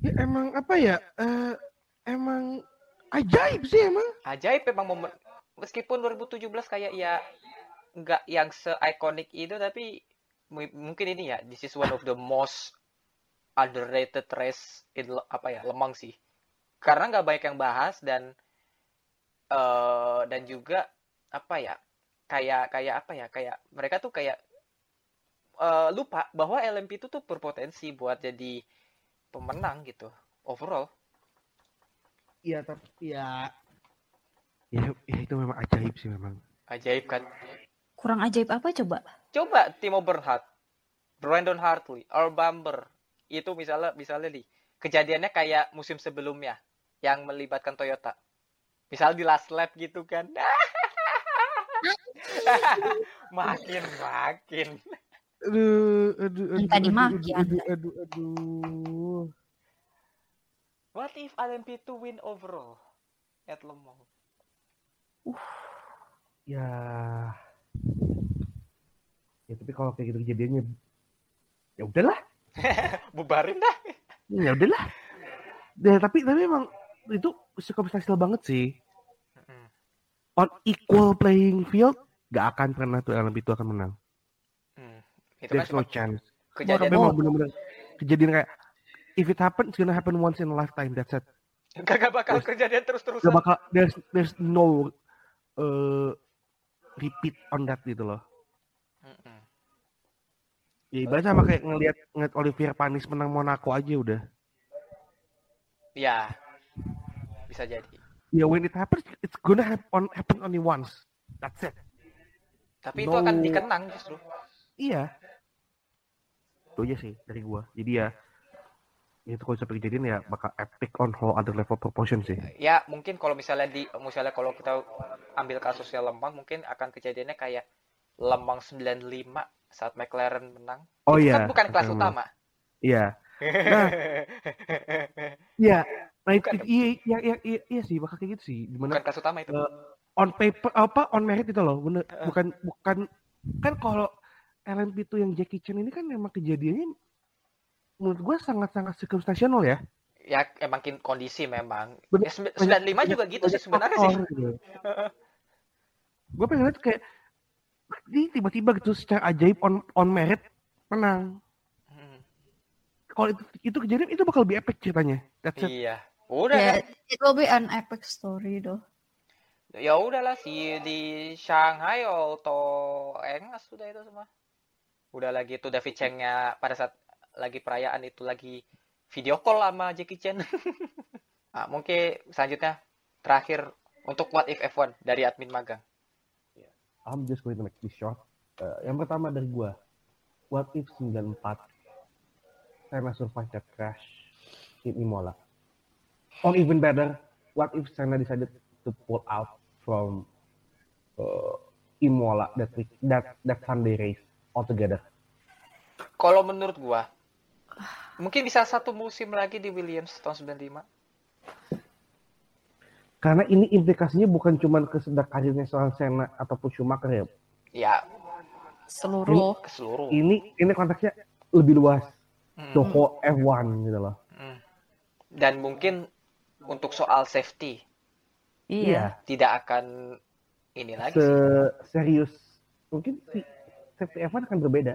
Ya emang apa ya? Eh, emang ajaib sih emang. ajaib memang momen meskipun 2017 kayak ya nggak yang se-iconic itu tapi mu- mungkin ini ya this is one of the most underrated race in apa ya Lemang sih karena nggak banyak yang bahas dan eh dan juga apa ya kayak kayak apa ya kayak mereka tuh kayak eh, lupa bahwa LMP itu tuh berpotensi buat jadi pemenang gitu overall Iya tapi ya. Ya, ya itu memang ajaib sih memang. ajaib kan Kurang ajaib apa coba? coba Timo Bernhard, Brandon Hartley, Earl Bamber, itu misalnya misalnya nih kejadiannya kayak musim sebelumnya yang melibatkan Toyota. Misal di last lap gitu kan. makin makin. Aduh, aduh, aduh, aduh, dimaki aduh, aduh, aduh, aduh. What if LMP2 win overall at Le Mans? Ya. Ya tapi kalau kayak gitu kejadiannya ya udahlah. Bubarin dah. Ya udahlah. Ya, tapi tapi emang itu circumstantial banget sih. Mm-mm. On equal playing field, gak akan pernah tuh LMP itu akan menang. Hmm. Itu kan There's no cuma chance. kejadian Memang bener-bener kejadian kayak if it happen, it's gonna happen once in a lifetime. That's it. kagak bakal Terus- kejadian terus-terusan. Gak bakal there's there's no uh, repeat on that gitu loh. Mm-mm. Ya ibarat sama kayak ngelihat ngeliat Olivier Panis menang Monaco aja udah. Ya. Bisa jadi. Ya when it happens, it's gonna happen happen only once. That's it. Tapi itu No. akan dikenang justru. Iya. Itu aja sih dari gua. Jadi ya itu kalau sampai kejadian ya bakal epic on whole other level proportion sih. Ya, mungkin kalau misalnya di misalnya kalau kita ambil kasusnya Lembang mungkin akan kejadiannya kayak Lembang 95 saat McLaren menang. Oh Itu iya. kan bukan kelas utama. Iya. Iya. Nah, itu, Bukan. iya, iya, iya, iya, iya sih bakal kayak gitu sih. Di mana bukan kelas utama itu. Eh, on paper apa on merit itu loh, bener. Heeh. Bukan bukan kan kalau LMP itu yang Jackie Chan ini kan memang kejadiannya menurut gua sangat-sangat circumstantial ya. Ya emang kondisi memang. Bener- Ya, sembi- banyak- 95 juga gitu sih sebenarnya sih. gitu. gue pengen lihat kayak ini tiba-tiba gitu secara ajaib on on merit menang. Hmm, Kalau itu, itu kejadian itu bakal lebih epic ceritanya. That's it. Udah Ya, kan? it will be an epic story though. Ya udahlah sih di Shanghai auto engas sudah itu semua. Udah lagi itu David Cheng-nya pada saat lagi perayaan itu lagi video call sama Jackie Chan. nah, mungkin selanjutnya terakhir untuk What If F1 dari admin magang. I'm just going to make this short. Eh, yang pertama dari gua, what if 94 Senna survive that crash in Imola? Or even better, what if Senna decided to pull out from uh, Imola that week, that that Sunday race altogether? Kalau menurut gua mungkin bisa satu musim lagi di Williams tahun 95. Karena ini implikasinya bukan cuma ke karirnya seorang Senna ataupun Schumacher ya. Ya, Seluruh ke seluruh. Ini ini konteksnya lebih luas, Hmm. the whole F1 gitu loh. Hmm. Dan mungkin untuk soal safety iya. tidak akan ini lagi sih. serius mungkin si safety F1 akan berbeda.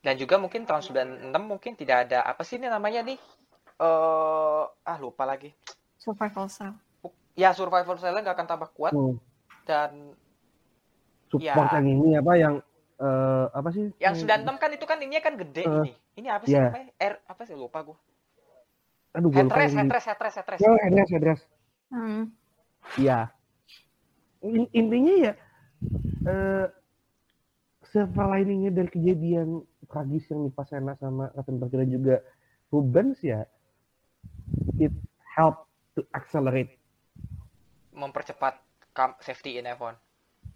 Dan juga mungkin tahun 96 mungkin tidak ada apa sih ini namanya nih? eh ah lupa lagi. Survival cell. Ya survival cell nggak akan tambah kuat Hmm. dan Support Ya. yang ini apa yang eh, apa sih? yang 96 kan itu kan ininya kan gede Eh, ini. Ini apa sih iya. namanya? R apa sih lupa gua. Aduh, gue lupa Headrest, headrest, headrest, headrest. Ya, headrest, headrest. Hmm. Iya. In- Intinya ya eh liningnya dari kejadian tragis yang di Senna sama Rattenberg dan juga Rubens ya it help to accelerate Mempercepat safety in F1.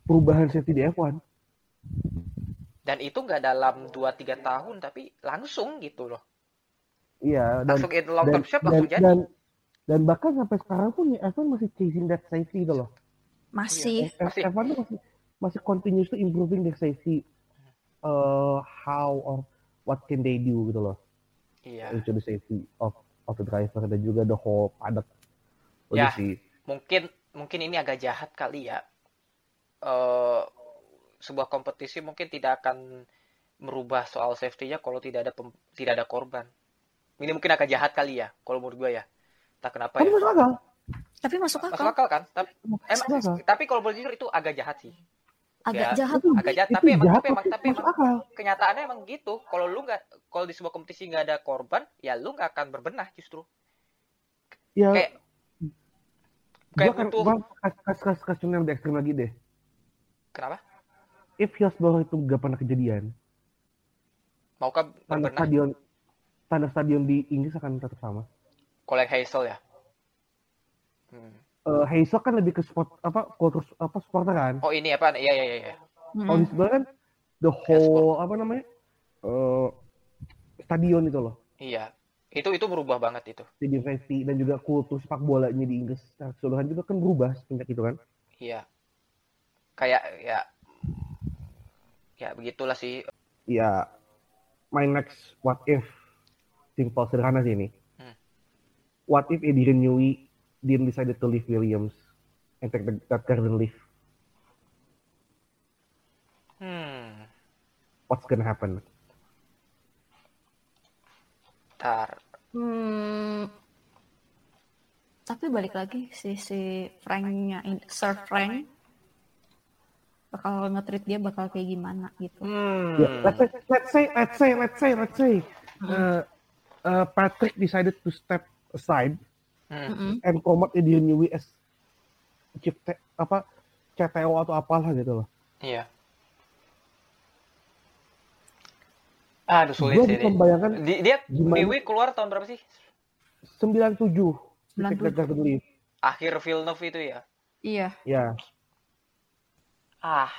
perubahan safety di F1. Dan itu nggak dalam 2-3 tahun tapi langsung gitu loh. Iya, dan Langsung in long term shape dan, langsung jadi. dan, dan bahkan sampai sekarang pun ya F1 masih chasing that safety gitu loh. Masih. F- Masih. F1 tuh masih masih continuously improving their safety. Uh, how or what can they do gitu loh. Iya. Into the safety of of the driver dan juga the whole paddock. Ya. Sih. mungkin mungkin ini agak jahat kali ya. eh sebuah kompetisi mungkin tidak akan merubah soal safety-nya kalau tidak ada pem- tidak ada korban. Ini mungkin agak jahat kali ya, kalau menurut gue ya. Tak kenapa Tapi ya. masuk akal. Tapi masuk Masuk akal. akal kan? Tapi, Masuk emang, akal. tapi kalau boleh jujur itu agak jahat sih. Agak Ya. jahat. Itu, agak jahat, itu tapi emang- jahat, tapi emang- tapi emang- akal. Kenyataannya emang gitu. Kalau lu nggak, kalau di sebuah kompetisi nggak ada korban, ya lu nggak akan berbenah justru. Ya, Kayak kayak kan butuh- gua kasih kasih kasih kasih yang lebih ekstrim lagi deh. kenapa? If Hillsborough itu gak pernah kejadian, Maukah tanda berbenah? stadion tanda stadion di Inggris akan tetap sama. Kalau yang Hazel ya. Hmm. Eh, Hazel kan lebih ke sport apa kultur apa supporter kan. Oh ini apa? Iya iya iya. iya. Kalau di sebelah kan the whole apa namanya eh stadion itu loh. Iya. Itu itu berubah banget itu. Stadium safety dan juga kultur sepak bolanya di Inggris secara keseluruhan juga kan berubah semenjak itu kan. Iya. Kayak ya ya begitulah sih. Ya, my next what if simple sederhana sih ini. Hmm. What if Adrian Newey didn't decided to leave Williams and take the, that garden leave? Hmm. What's gonna happen? Tar. Hmm, tapi balik lagi si si Franknya Sir Frank bakal nge-treat dia bakal kayak gimana gitu. Hmm. Yeah, let's say, let's say, let's say, let's say, let's say, uh, uh, Patrick decided to step aside Hmm. Mm-mm. and promote Adrian Newey as chief te- apa CTO atau apalah gitu loh. Iya. Aduh sulit Gue sih ini. membayangkan Di- dia gimana- Dewi keluar tahun berapa sih? 97 he take that 97. garden leave. Akhir Villeneuve itu ya. Iya. Ya, Ah.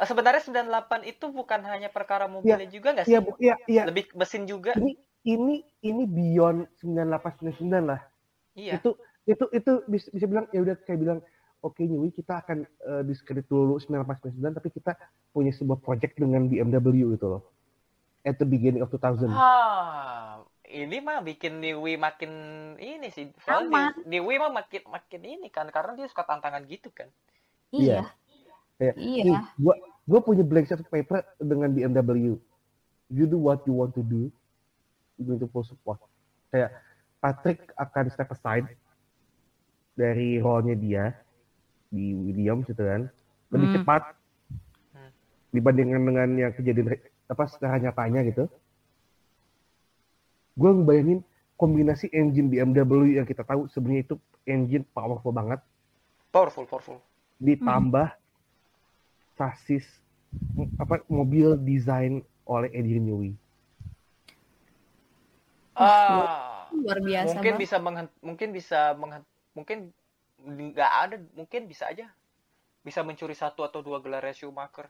Eh, Sebenarnya 98 itu bukan hanya perkara mobilnya juga nggak sih? iya, bu- iya, iya. Lebih mesin juga. Ini ini ini beyond 98 99 lah. Iya. Itu itu itu bisa, bisa bilang ya udah kayak bilang oke Newey kita akan uh, diskredit dulu 98 99 tapi kita punya sebuah project dengan BMW itu loh. At the beginning of 2000. Ah, ini mah bikin Dewi makin ini sih. Soalnya mah makin makin ini kan karena dia suka tantangan gitu kan. Iya. Kayak, Iya. nih, gua gua punya blank sheet of paper dengan BMW. You do what you want to do. You going to full support. Kayak Patrick akan step aside dari role-nya dia di Williams gitu kan. Lebih Hmm. cepat Hmm. dibandingkan dengan yang kejadian apa secara nyatanya gitu. Gue ngebayangin kombinasi engine BMW yang kita tahu sebenarnya itu engine powerful banget Powerful, powerful. ditambah sasis apa mobil desain oleh Adrian Newey. Ah, Luar biasa mungkin banget. bisa menghen- mungkin bisa menghen- mungkin nggak ada mungkin bisa aja bisa mencuri satu atau dua gelar Schumacher.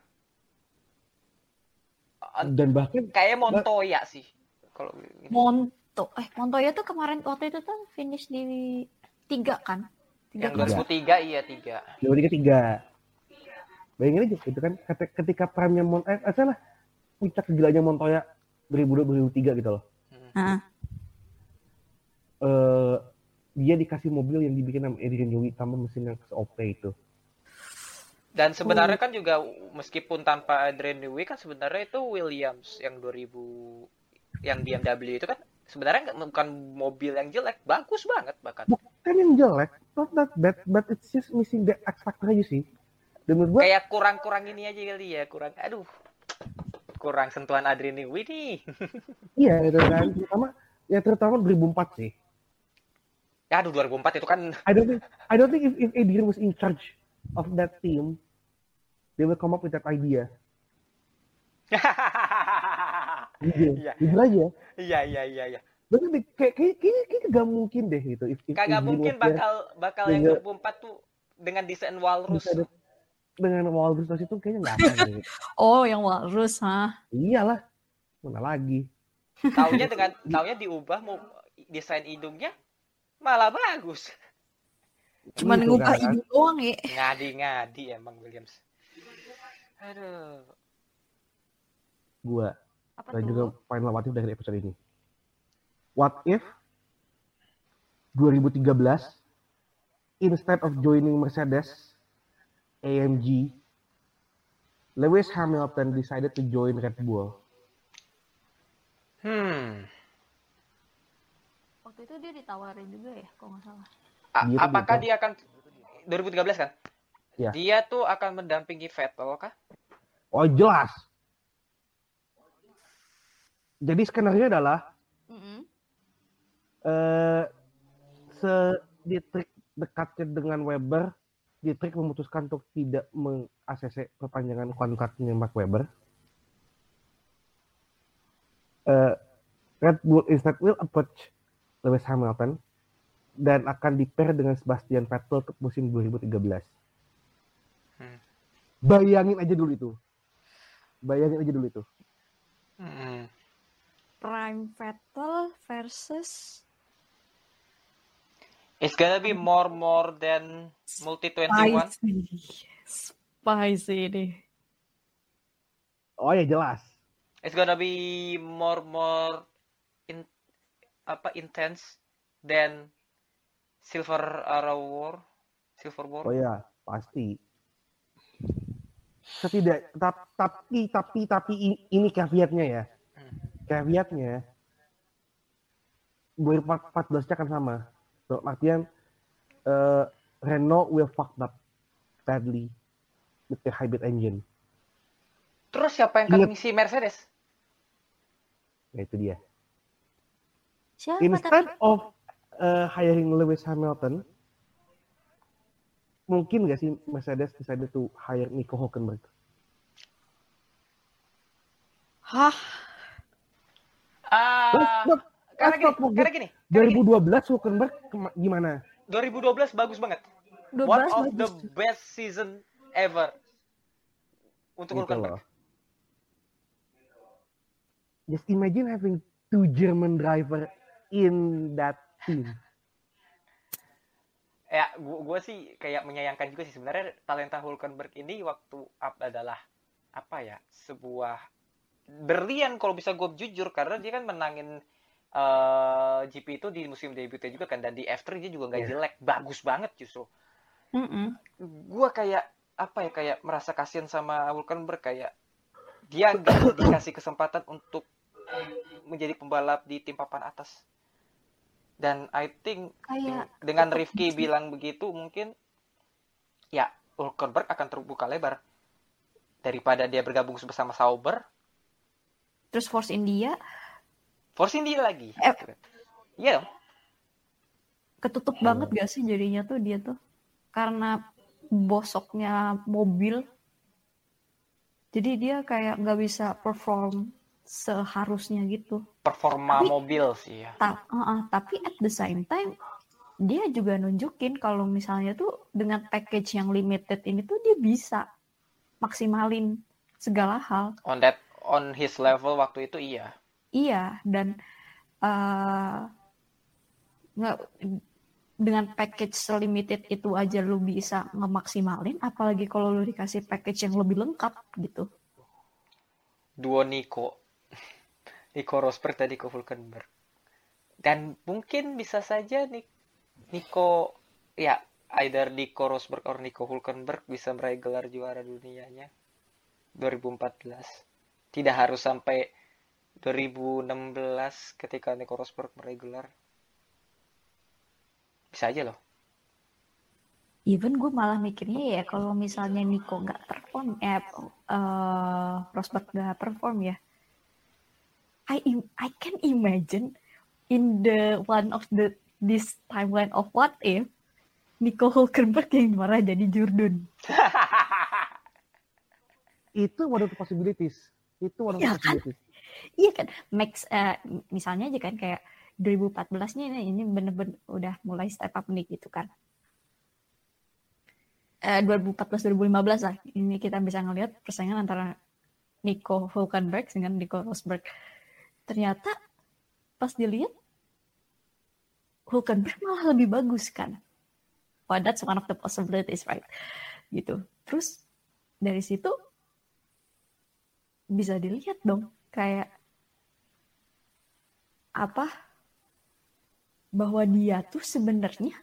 Ah, Dan bahkan Kayaknya Montoya sih kalau. Monto. Eh, Montoya tuh kemarin waktu itu tuh finish di tiga kan? Tiga yang 2003 iya tiga. dua tiga tiga. Bayangin aja gitu kan ketika, prime-nya Mon eh eh, salah puncak gilanya Montoya 2002 2003 gitu loh. Nah, Eh dia dikasih mobil yang dibikin sama Adrian Newey tambah mesin yang OP itu. Dan sebenarnya kan juga meskipun tanpa Adrian Newey kan sebenarnya itu Williams yang 2000 yang BMW itu kan sebenarnya nggak bukan mobil yang jelek, bagus banget bahkan. Bukan yang jelek, not that bad, but it's just missing the X factor aja sih. Dan menurut gua Kayak kurang-kurang ini aja kali ya, kurang aduh. Kurang sentuhan Adrian Newey nih. iya gitu kan, terutama ya terutama 2004 sih. Ya aduh 2004 itu kan I don't think I don't think if, if Adrian was in charge of that team, they will come up with that idea. Jujur, Iya. jujur aja. Iya iya iya iya. Berarti kayak kayak kayak gak mungkin deh gitu. If, if Kagak mungkin bakal bakal Iya. yang 2004 tuh dengan desain walrus. Dengan Walrus itu kayaknya nggak akan. gitu. oh yang walrus, hah? Iyalah, mana lagi? Taunya dengan taunya diubah mau desain hidungnya malah bagus. Cuman Gitu ngubah kan. hidung doang ya. Ngadi-ngadi emang Williams. Aduh. Gua Apa dan tuh? juga final what if dari episode ini. What if 2013 instead of joining Mercedes AMG Lewis Hamilton decided to join Red Bull. Hmm. Waktu itu dia ditawarin juga ya, kalau nggak salah. A- Gitu, apakah dia akan 2013 kan? Ya. Dia tuh akan mendampingi Vettel kah? Oh jelas. Jadi skenario adalah eh se Dietrich dekatnya dengan Weber, Dietrich memutuskan untuk tidak meng-ACC perpanjangan kontraknya Mark Webber. Eh, Red Bull instead will approach Lewis Hamilton dan akan di pair dengan Sebastian Vettel untuk musim 2013. Hmm. Bayangin aja dulu itu. Bayangin aja dulu itu. Hmm. Prime Vettel versus It's gonna be more more than multi 21. Spicy. Spicy nih. Oh ya jelas. It's gonna be more more in apa intense than Silver Arrow War, Silver War. Oh ya, pasti. Setidak tap- tapi tapi tapi ini, ini caveatnya ya. Hmm. Caveatnya 2014 nya akan sama. Dalam artian eh, Renault will fuck up badly with the hybrid engine. Terus siapa yang akan Ingat. ngisi Mercedes? Nah itu dia. Siapa Instead tapi? of uh, hiring Lewis Hamilton, mungkin gak sih Mercedes decided to hire Nico Hulkenberg? Hah? Ah, Let's not- karena gini, karena gini, karena gini. 2012 Hulkenberg kema- gimana? 2012 bagus banget. 12 One of the bagus. best season ever untuk Gitu Hulkenberg. loh. Just imagine having two German driver in that team. Ya, gua, gua sih kayak menyayangkan juga sih sebenarnya talenta Hulkenberg ini waktu up adalah apa ya sebuah berlian kalau bisa gue jujur karena dia kan menangin eh, GP itu di musim debutnya juga kan dan di F3 dia juga nggak Iya. jelek bagus banget justru. Mm-mm. gue kayak apa ya kayak merasa kasihan sama Hulkenberg kayak dia nggak dikasih kesempatan untuk menjadi pembalap di tim papan atas. Dan I think Kayak dengan Rifki bilang begitu mungkin ya Hulkenberg akan terbuka lebar. Daripada dia bergabung bersama Sauber. Terus Force India Force India lagi. Eh. iya. Dong ketutup Hmm. banget gak sih jadinya tuh dia tuh? Karena bosoknya mobil. Jadi dia kayak nggak bisa perform seharusnya gitu. Performa Tapi- mobil sih ya. Ta- uh-uh, tapi at the same time dia juga nunjukin kalau misalnya tuh dengan package yang limited ini tuh dia bisa maksimalin segala hal. On that on his level waktu itu iya Iya, dan nggak dengan package limited itu aja lu bisa ngemaksimalin, apalagi kalau lu dikasih package yang lebih lengkap gitu. duo Nico. Nico Rosberg tadi ke Hulkenberg dan mungkin bisa saja Nik Nico ya either Nico Rosberg or Nico Hulkenberg bisa meraih gelar juara dunianya 2014 tidak harus sampai 2016 ketika Nico Rosberg meraih gelar bisa aja loh Even gue malah mikirnya ya kalau misalnya Nico nggak perform, eh, eh, Rosberg nggak perform ya, I im- I can imagine in the one of the this timeline of what if Nico Hulkenberg yang marah jadi Jordan. Itu one of the possibilities. Itu one of the kan? possibilities. Iya kan, Max eh, misalnya aja kan kayak 2014-nya ini ini bener-bener udah mulai step up nih gitu kan. Eh 2014-2015 lah, ini kita bisa ngelihat persaingan antara Nico Hulkenberg dengan Nico Rosberg. Ternyata pas dilihat Hulkenberg malah lebih bagus kan. Wah, that's one of the possibilities, right? Gitu. Terus dari situ bisa dilihat dong kayak apa bahwa dia tuh sebenarnya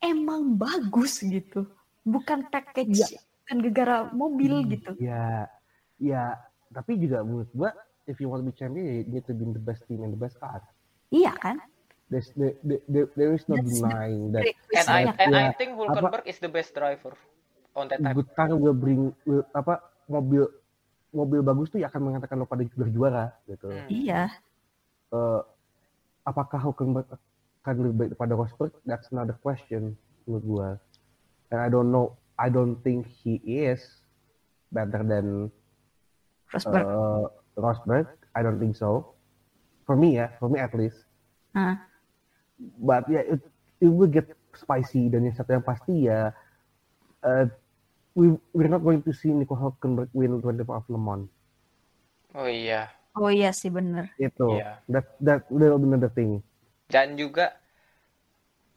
emang bagus gitu bukan package Iya. kan gegara mobil Hmm, gitu Ya, ya. Tapi juga menurut gua, if you want to be champion, you need to be the best team and the best car. iya kan There's, there, there, there- there is no That's denying that and I and I Ya, think Hulkenberg is the best driver on that time good car will bring will, apa mobil mobil bagus tuh ya akan mengatakan lo pada berjuara gitu. Hmm. iya Eh, apakah Hulkenberg akan lebih baik daripada Rosberg? That's another question menurut gua. And I don't know. I don't think he is better than Rosberg uh, Rosberg. I don't think so. For me ya, for me at least. Ah. But yeah, it, it will get spicy dan yang satu yang pasti ya uh, we we're not going to see Nico Hulkenberg win 24 of Le Mans Oh iya. Oh iya sih bener. itu Iya. that that will be another thing Dan juga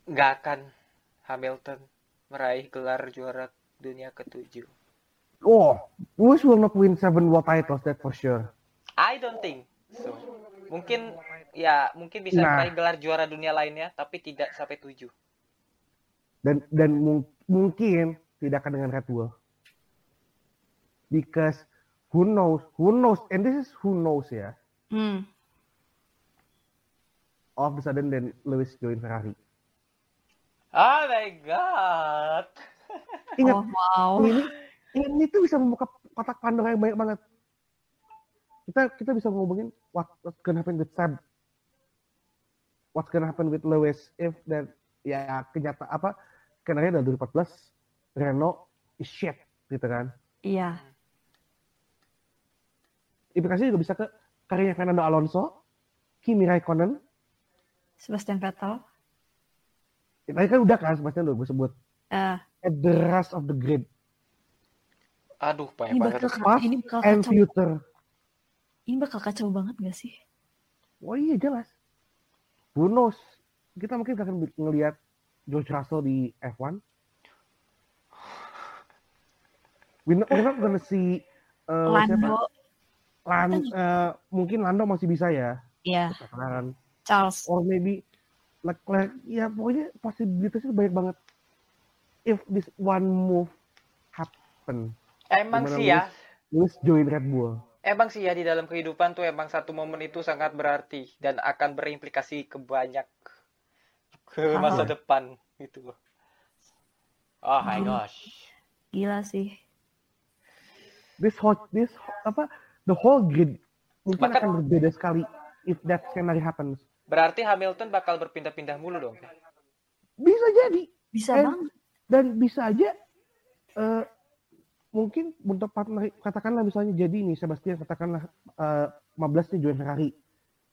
nggak akan Hamilton meraih gelar juara dunia ketujuh. oh Lewis will not win seven world titles that for sure I don't think so. Mungkin ya mungkin bisa Nah. meraih gelar juara dunia lainnya, tapi tidak sampai tujuh. dan dan mung- mungkin tidak akan dengan Red Bull because who knows who knows and this is who knows ya Hmm. all of a sudden then Lewis join Ferrari Oh my god. ingat Oh wow. ini ini tuh bisa membuka kotak Pandora yang banyak banget kita kita bisa ngomongin what what's gonna happen with Seb what's gonna happen with Lewis if dan ya kenyataan apa kenanya dari 2014 Renault is shit gitu kan. Iya. implikasinya juga bisa ke karirnya Fernando Alonso Kimi Raikkonen. Sebastian Vettel. Ya, tadi kan udah kan Sebastian udah gue sebut. Eh, at the rest of the grid. Aduh, banyak ini banget. bakal Past ini bakal and kacau. future. Ini bakal kacau banget gak sih? oh iya jelas. Who knows? Kita mungkin akan ngelihat George Russell di F1 we're not, we're not gonna see uh, siapa? Lando, Lan, uh, mungkin Lando masih bisa ya. Ya sekarang Charles. or maybe Leclerc. Ya pokoknya possibilitasnya banyak banget. If this one move happen. Emang sih ya, Lewis join Red Bull. Emang sih ya di dalam kehidupan tuh emang satu momen itu sangat berarti dan akan berimplikasi ke banyak ke masa depan gitu. Oh my gosh. Gila sih. This whole this apa the whole grid mungkin Bahkan- akan berbeda sekali if that scenario happens Berarti Hamilton bakal berpindah-pindah mulu dong. bisa jadi Bisa banget. dan bisa aja eh, mungkin untuk partner katakanlah misalnya jadi nih Sebastian katakanlah eh, 15 nya join Ferrari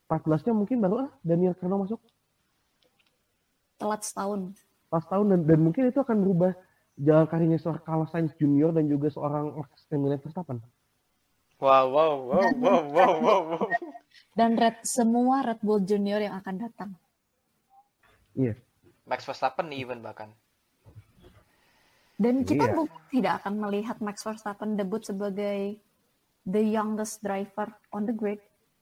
14 nya mungkin baru ah Daniel Ricciardo masuk Telat setahun. pas tahun dan, dan mungkin itu akan berubah jalan karirnya seorang Carlos Sainz Junior dan juga seorang Max Verstappen Wow, wow, wow, wow, wow, wow, wow. Dan Red semua Red Bull Junior yang akan datang. iya Max Verstappen even bahkan. Dan kita bu- tidak akan melihat Max Verstappen debut sebagai the youngest driver on the grid.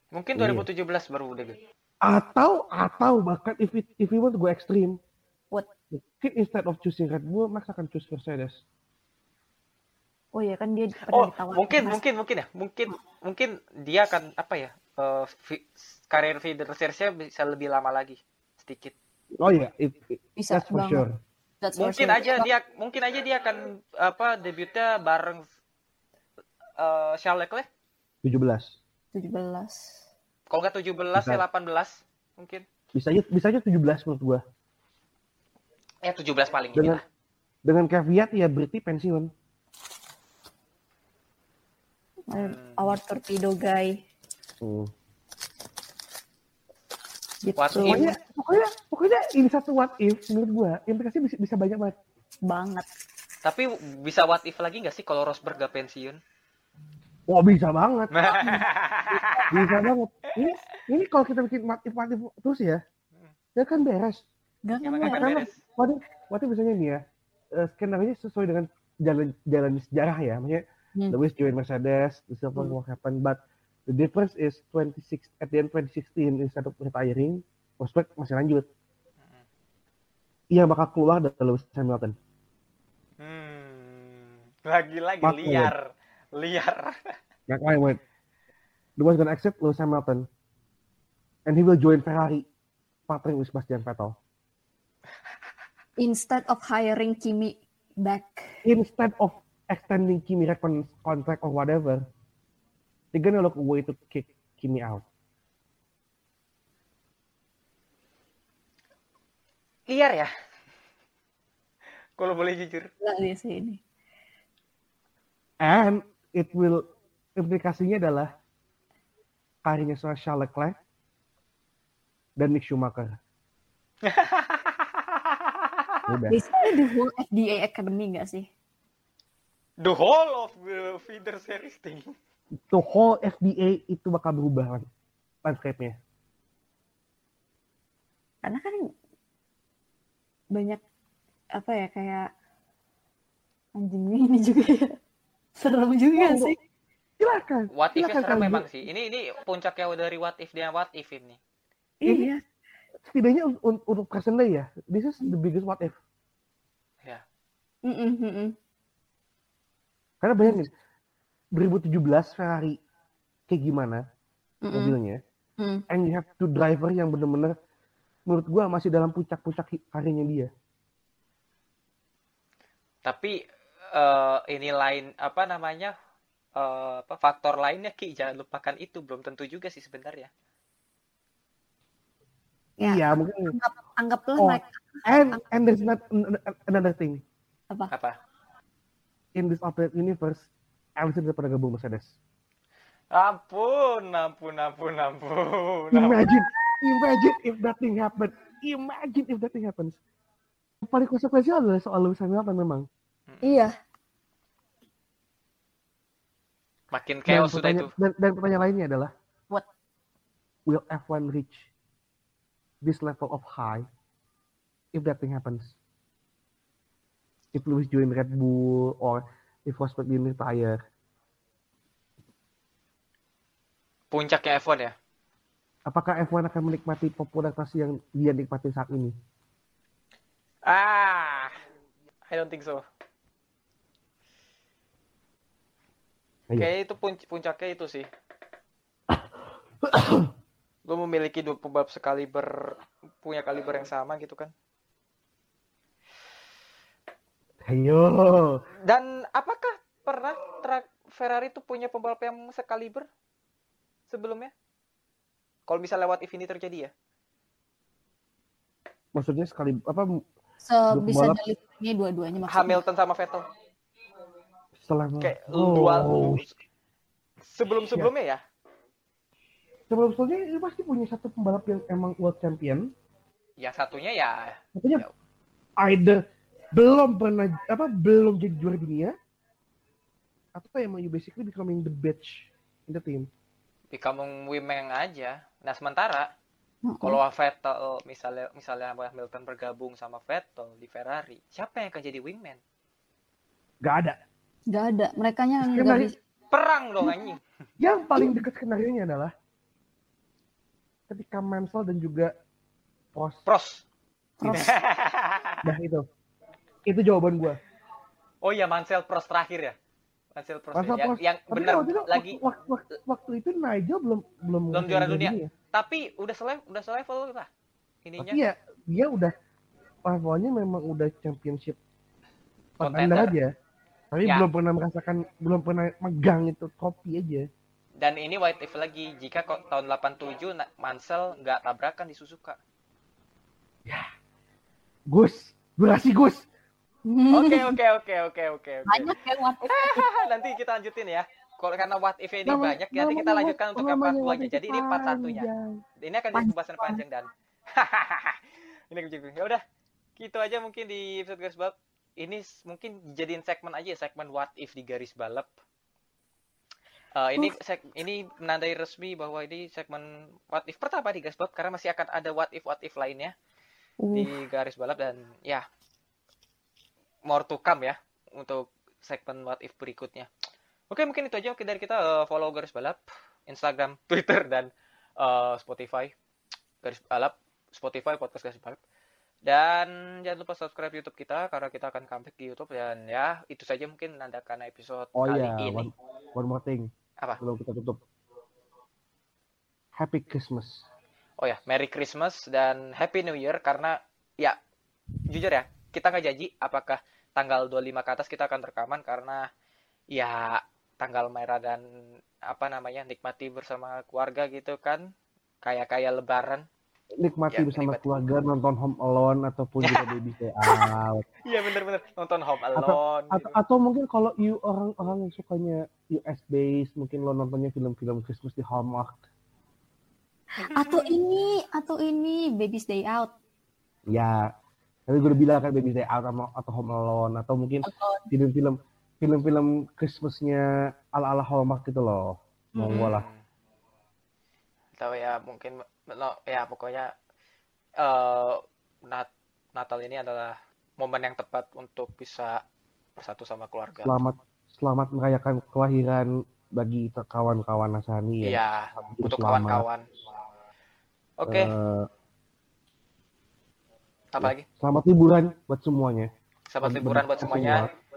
Mungkin Iya. 2017 baru debut. atau atau bahkan if it, if we want to go extreme What? mungkin instead of choosing Red Bull Max akan choose Mercedes Oh iya kan dia pernah Oh, mungkin, Mas- mungkin, mungkin ya. Mungkin, mungkin dia akan apa ya? eh, fi- karir feeder series-nya bisa lebih lama lagi sedikit. oh iya it, it- bisa that's for banget. sure That's for Mungkin sure. aja dia, mungkin aja dia akan apa debutnya bareng eh Charles Leclerc. 17 17. Kalau nggak 17 ya Bisa. 18 mungkin. bisa aja bisa aja 17 menurut gua Ya 17 paling ini dengan lah. dengan caveat ya berarti pensiun Eh, Our torpedo guy. Hmm. Gitu. What if? pokoknya pokoknya pokoknya ini satu what if menurut gua implikasi bisa, bisa banyak banget Banget. Tapi bisa what if lagi nggak sih kalau Rosberg gak pensiun? Wah bisa banget, bisa banget. Ini ini kalau kita bikin what if what if terus ya, ya kan beres. Gak Emang beres. akan Karena what if misalnya nih ya, eh, skenario sesuai dengan jalan jalan sejarah ya, maksudnya Hmm. Lewis join Mercedes, the silver Hmm. happen, but the difference is 26 at the end 2016 instead of retiring, Rosberg masih lanjut. Iya bakal keluar dari Lewis Hamilton. Hmm, lagi-lagi liar, liar. Mark my word. The one's gonna accept Lewis Hamilton. And he will join Ferrari. Partnering with Sebastian Vettel. Instead of hiring Kimi back. Instead of extending Kimi contract or whatever, they're gonna look a way to kick Kimi out. Liar ya? Kalau boleh jujur. Gak dia sih ini. And it will, implikasinya adalah karirnya seorang Charles Leclerc dan Mick Schumacher. udah Basically the whole FDA Academy nggak sih? The whole of the feeder series thing. the whole FDA itu bakal berubah lan- landscape-nya Karena kan banyak apa ya kayak anjing ini juga ya. Serem juga Oh, sih. silakan What if Silakan serem memang sih. Ini ini puncaknya dari what if dia what if ini. Iya. Setidaknya un- un- untuk present day ya this is the biggest what if Mm-mm, mm-mm. karena bayangin 2017 Ferrari kayak gimana Mm-mm. mobilnya Mm. and you have two driver yang bener-bener menurut gua masih dalam puncak-puncak karirnya dia Tapi eh, ini lain apa namanya? eh, apa faktor lainnya Ki jangan lupakan itu belum tentu juga sih sebenarnya. Ya, iya mungkin anggap anggaplah Oh. mereka and and there's not another thing apa? Apa? in this alternate universe Allison udah pernah gabung Mercedes Ampun, ampun, ampun, ampun. ampun. imagine imagine if that thing happen imagine if that thing happens paling konsekuensial adalah soal Lewis Hamilton memang Iya. Makin chaos sudah itu. dan, dan pertanyaan lainnya adalah What? will F1 reach this level of high if that thing happens if Lewis join Red Bull or if Rosberg retire Puncaknya F1 ya. apakah F1 akan menikmati popularitas yang dia nikmati saat ini Ah, I don't think so. Kayaknya itu punc- puncaknya itu sih. Lu memiliki dua pembalap sekaliber punya kaliber yang sama gitu kan. ayo Dan apakah pernah tra- Ferrari itu punya pembalap yang sekaliber sebelumnya? Kalau bisa lewat if ini terjadi ya. maksudnya sekali apa So, bisa deliknya dua-duanya maksudnya. Hamilton sama Vettel. setelah Kayak oh, dua sebelum-sebelumnya ya. Sebelum sebelumnya ini pasti punya satu pembalap yang emang world champion Yang satunya ya Makanya either belum pernah apa belum jadi juara dunia atau emang you basically becoming the bitch in the team. becoming women aja. Nah, sementara Mm-mm. kalau Vettel misalnya misalnya Hamilton bergabung sama Vettel di Ferrari, siapa yang akan jadi wingman? Gak ada. nggak ada. Mereka bisa. Perang dong anjing. Yang paling dekat skenario nya adalah ketika Mansell dan juga Prost. Pros. Pros. Nah itu. Itu jawaban gua. oh iya Mansell Pros terakhir ya. Mansell Pros Mansell yang, Prost. yang Tapi benar lagi waktu, waktu, waktu itu Nigel belum belum Belum juara dunia. ya. tapi udah selevel udah selevel lah ininya. Tapi ya dia udah levelnya memang udah championship Contender. contender aja. Tapi Ya. belum pernah merasakan, belum pernah megang itu trofi aja. Dan ini white if lagi jika kok tahun 87 Na- Mansell nggak tabrakan di Suzuka. Gus, durasi Gus. Oke oke oke oke oke oke. Banyak ya what if. Nanti kita lanjutin ya. Kalau karena what if ini Nama- banyak, nanti kita lanjutkan untuk yang part namanya 2 what nya. if Jadi ini part satunya. Ini akan jadi pembahasan panjang dan ini. Ya udah, gitu aja mungkin di episode garis balap. Ini mungkin jadiin segmen aja ya, segmen what if di garis balap. Eh, ini seg- ini menandai resmi bahwa ini segmen what if pertama di garis balap karena masih akan ada what if what if lainnya di garis balap dan ya more to come ya untuk segmen what if berikutnya. Oke, mungkin itu aja mungkin dari kita eh, follow garis balap, Instagram, Twitter dan eh, Spotify garis balap, Spotify podcast garis balap. Dan jangan lupa subscribe YouTube kita karena kita akan comeback di YouTube dan ya itu saja mungkin menandakan episode Oh kali iya, ini. one, one more thing. Apa? Sebelum kita tutup. Happy Christmas. Oh ya, Merry Christmas dan Happy New Year karena ya jujur ya, kita nggak janji apakah tanggal 25 ke atas kita akan rekaman karena ya tanggal merah dan apa namanya nikmati bersama keluarga gitu kan kayak kayak lebaran Nikmati Ya, bersama nikmati. keluarga nonton Home Alone ataupun juga Baby Stay Out. iya bener-bener nonton Home Alone Atau, gitu. atau mungkin kalau you orang-orang yang sukanya US based, mungkin lo nontonnya film-film Christmas di Hallmark. Atau ini, atau ini Baby's Day Out. Ya, Tapi gue udah bilang kan Baby Day Out sama atau Home Alone atau mungkin film-film film-film Christmasnya ala-ala Hallmark gitu loh. Lah. Hmm. Atau ya mungkin no, ya pokoknya eh Nat- Natal ini adalah momen yang tepat untuk bisa bersatu sama keluarga. Selamat selamat merayakan kelahiran bagi kawan-kawan Nasani ya. Iya, untuk selamat. kawan-kawan. Oke, Eh, apa lagi? selamat liburan buat semuanya. Selamat liburan buat semuanya. semua.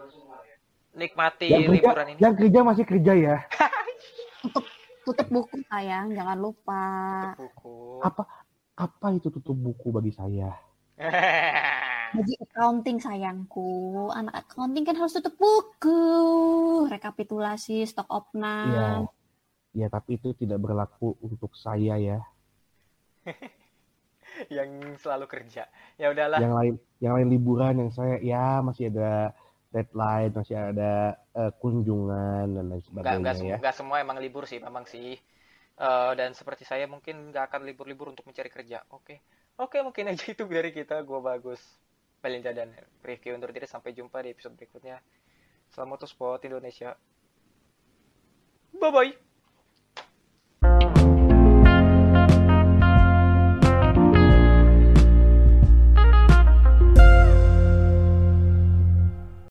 Nikmati Yang kerja, liburan ini. yang kerja masih kerja ya. Tutup buku sayang, jangan lupa. Buku. Apa apa itu tutup buku bagi saya? Bagi accounting sayangku, anak accounting kan harus tutup buku, rekapitulasi, stok Iya. opnam. Ya, tapi itu tidak berlaku untuk saya ya. yang selalu kerja. Ya udahlah. Yang lain yang lain liburan yang saya ya masih ada deadline, masih ada eh, kunjungan dan lain sebagainya nggak ya. sem- nggak semua emang libur sih memang sih Eh, dan seperti saya mungkin nggak akan libur-libur untuk mencari kerja oke oke mungkin aja itu dari kita gua bagus Belinda dan Rifki undur diri. Sampai jumpa di episode berikutnya. Selamat motorsport Indonesia. Bye bye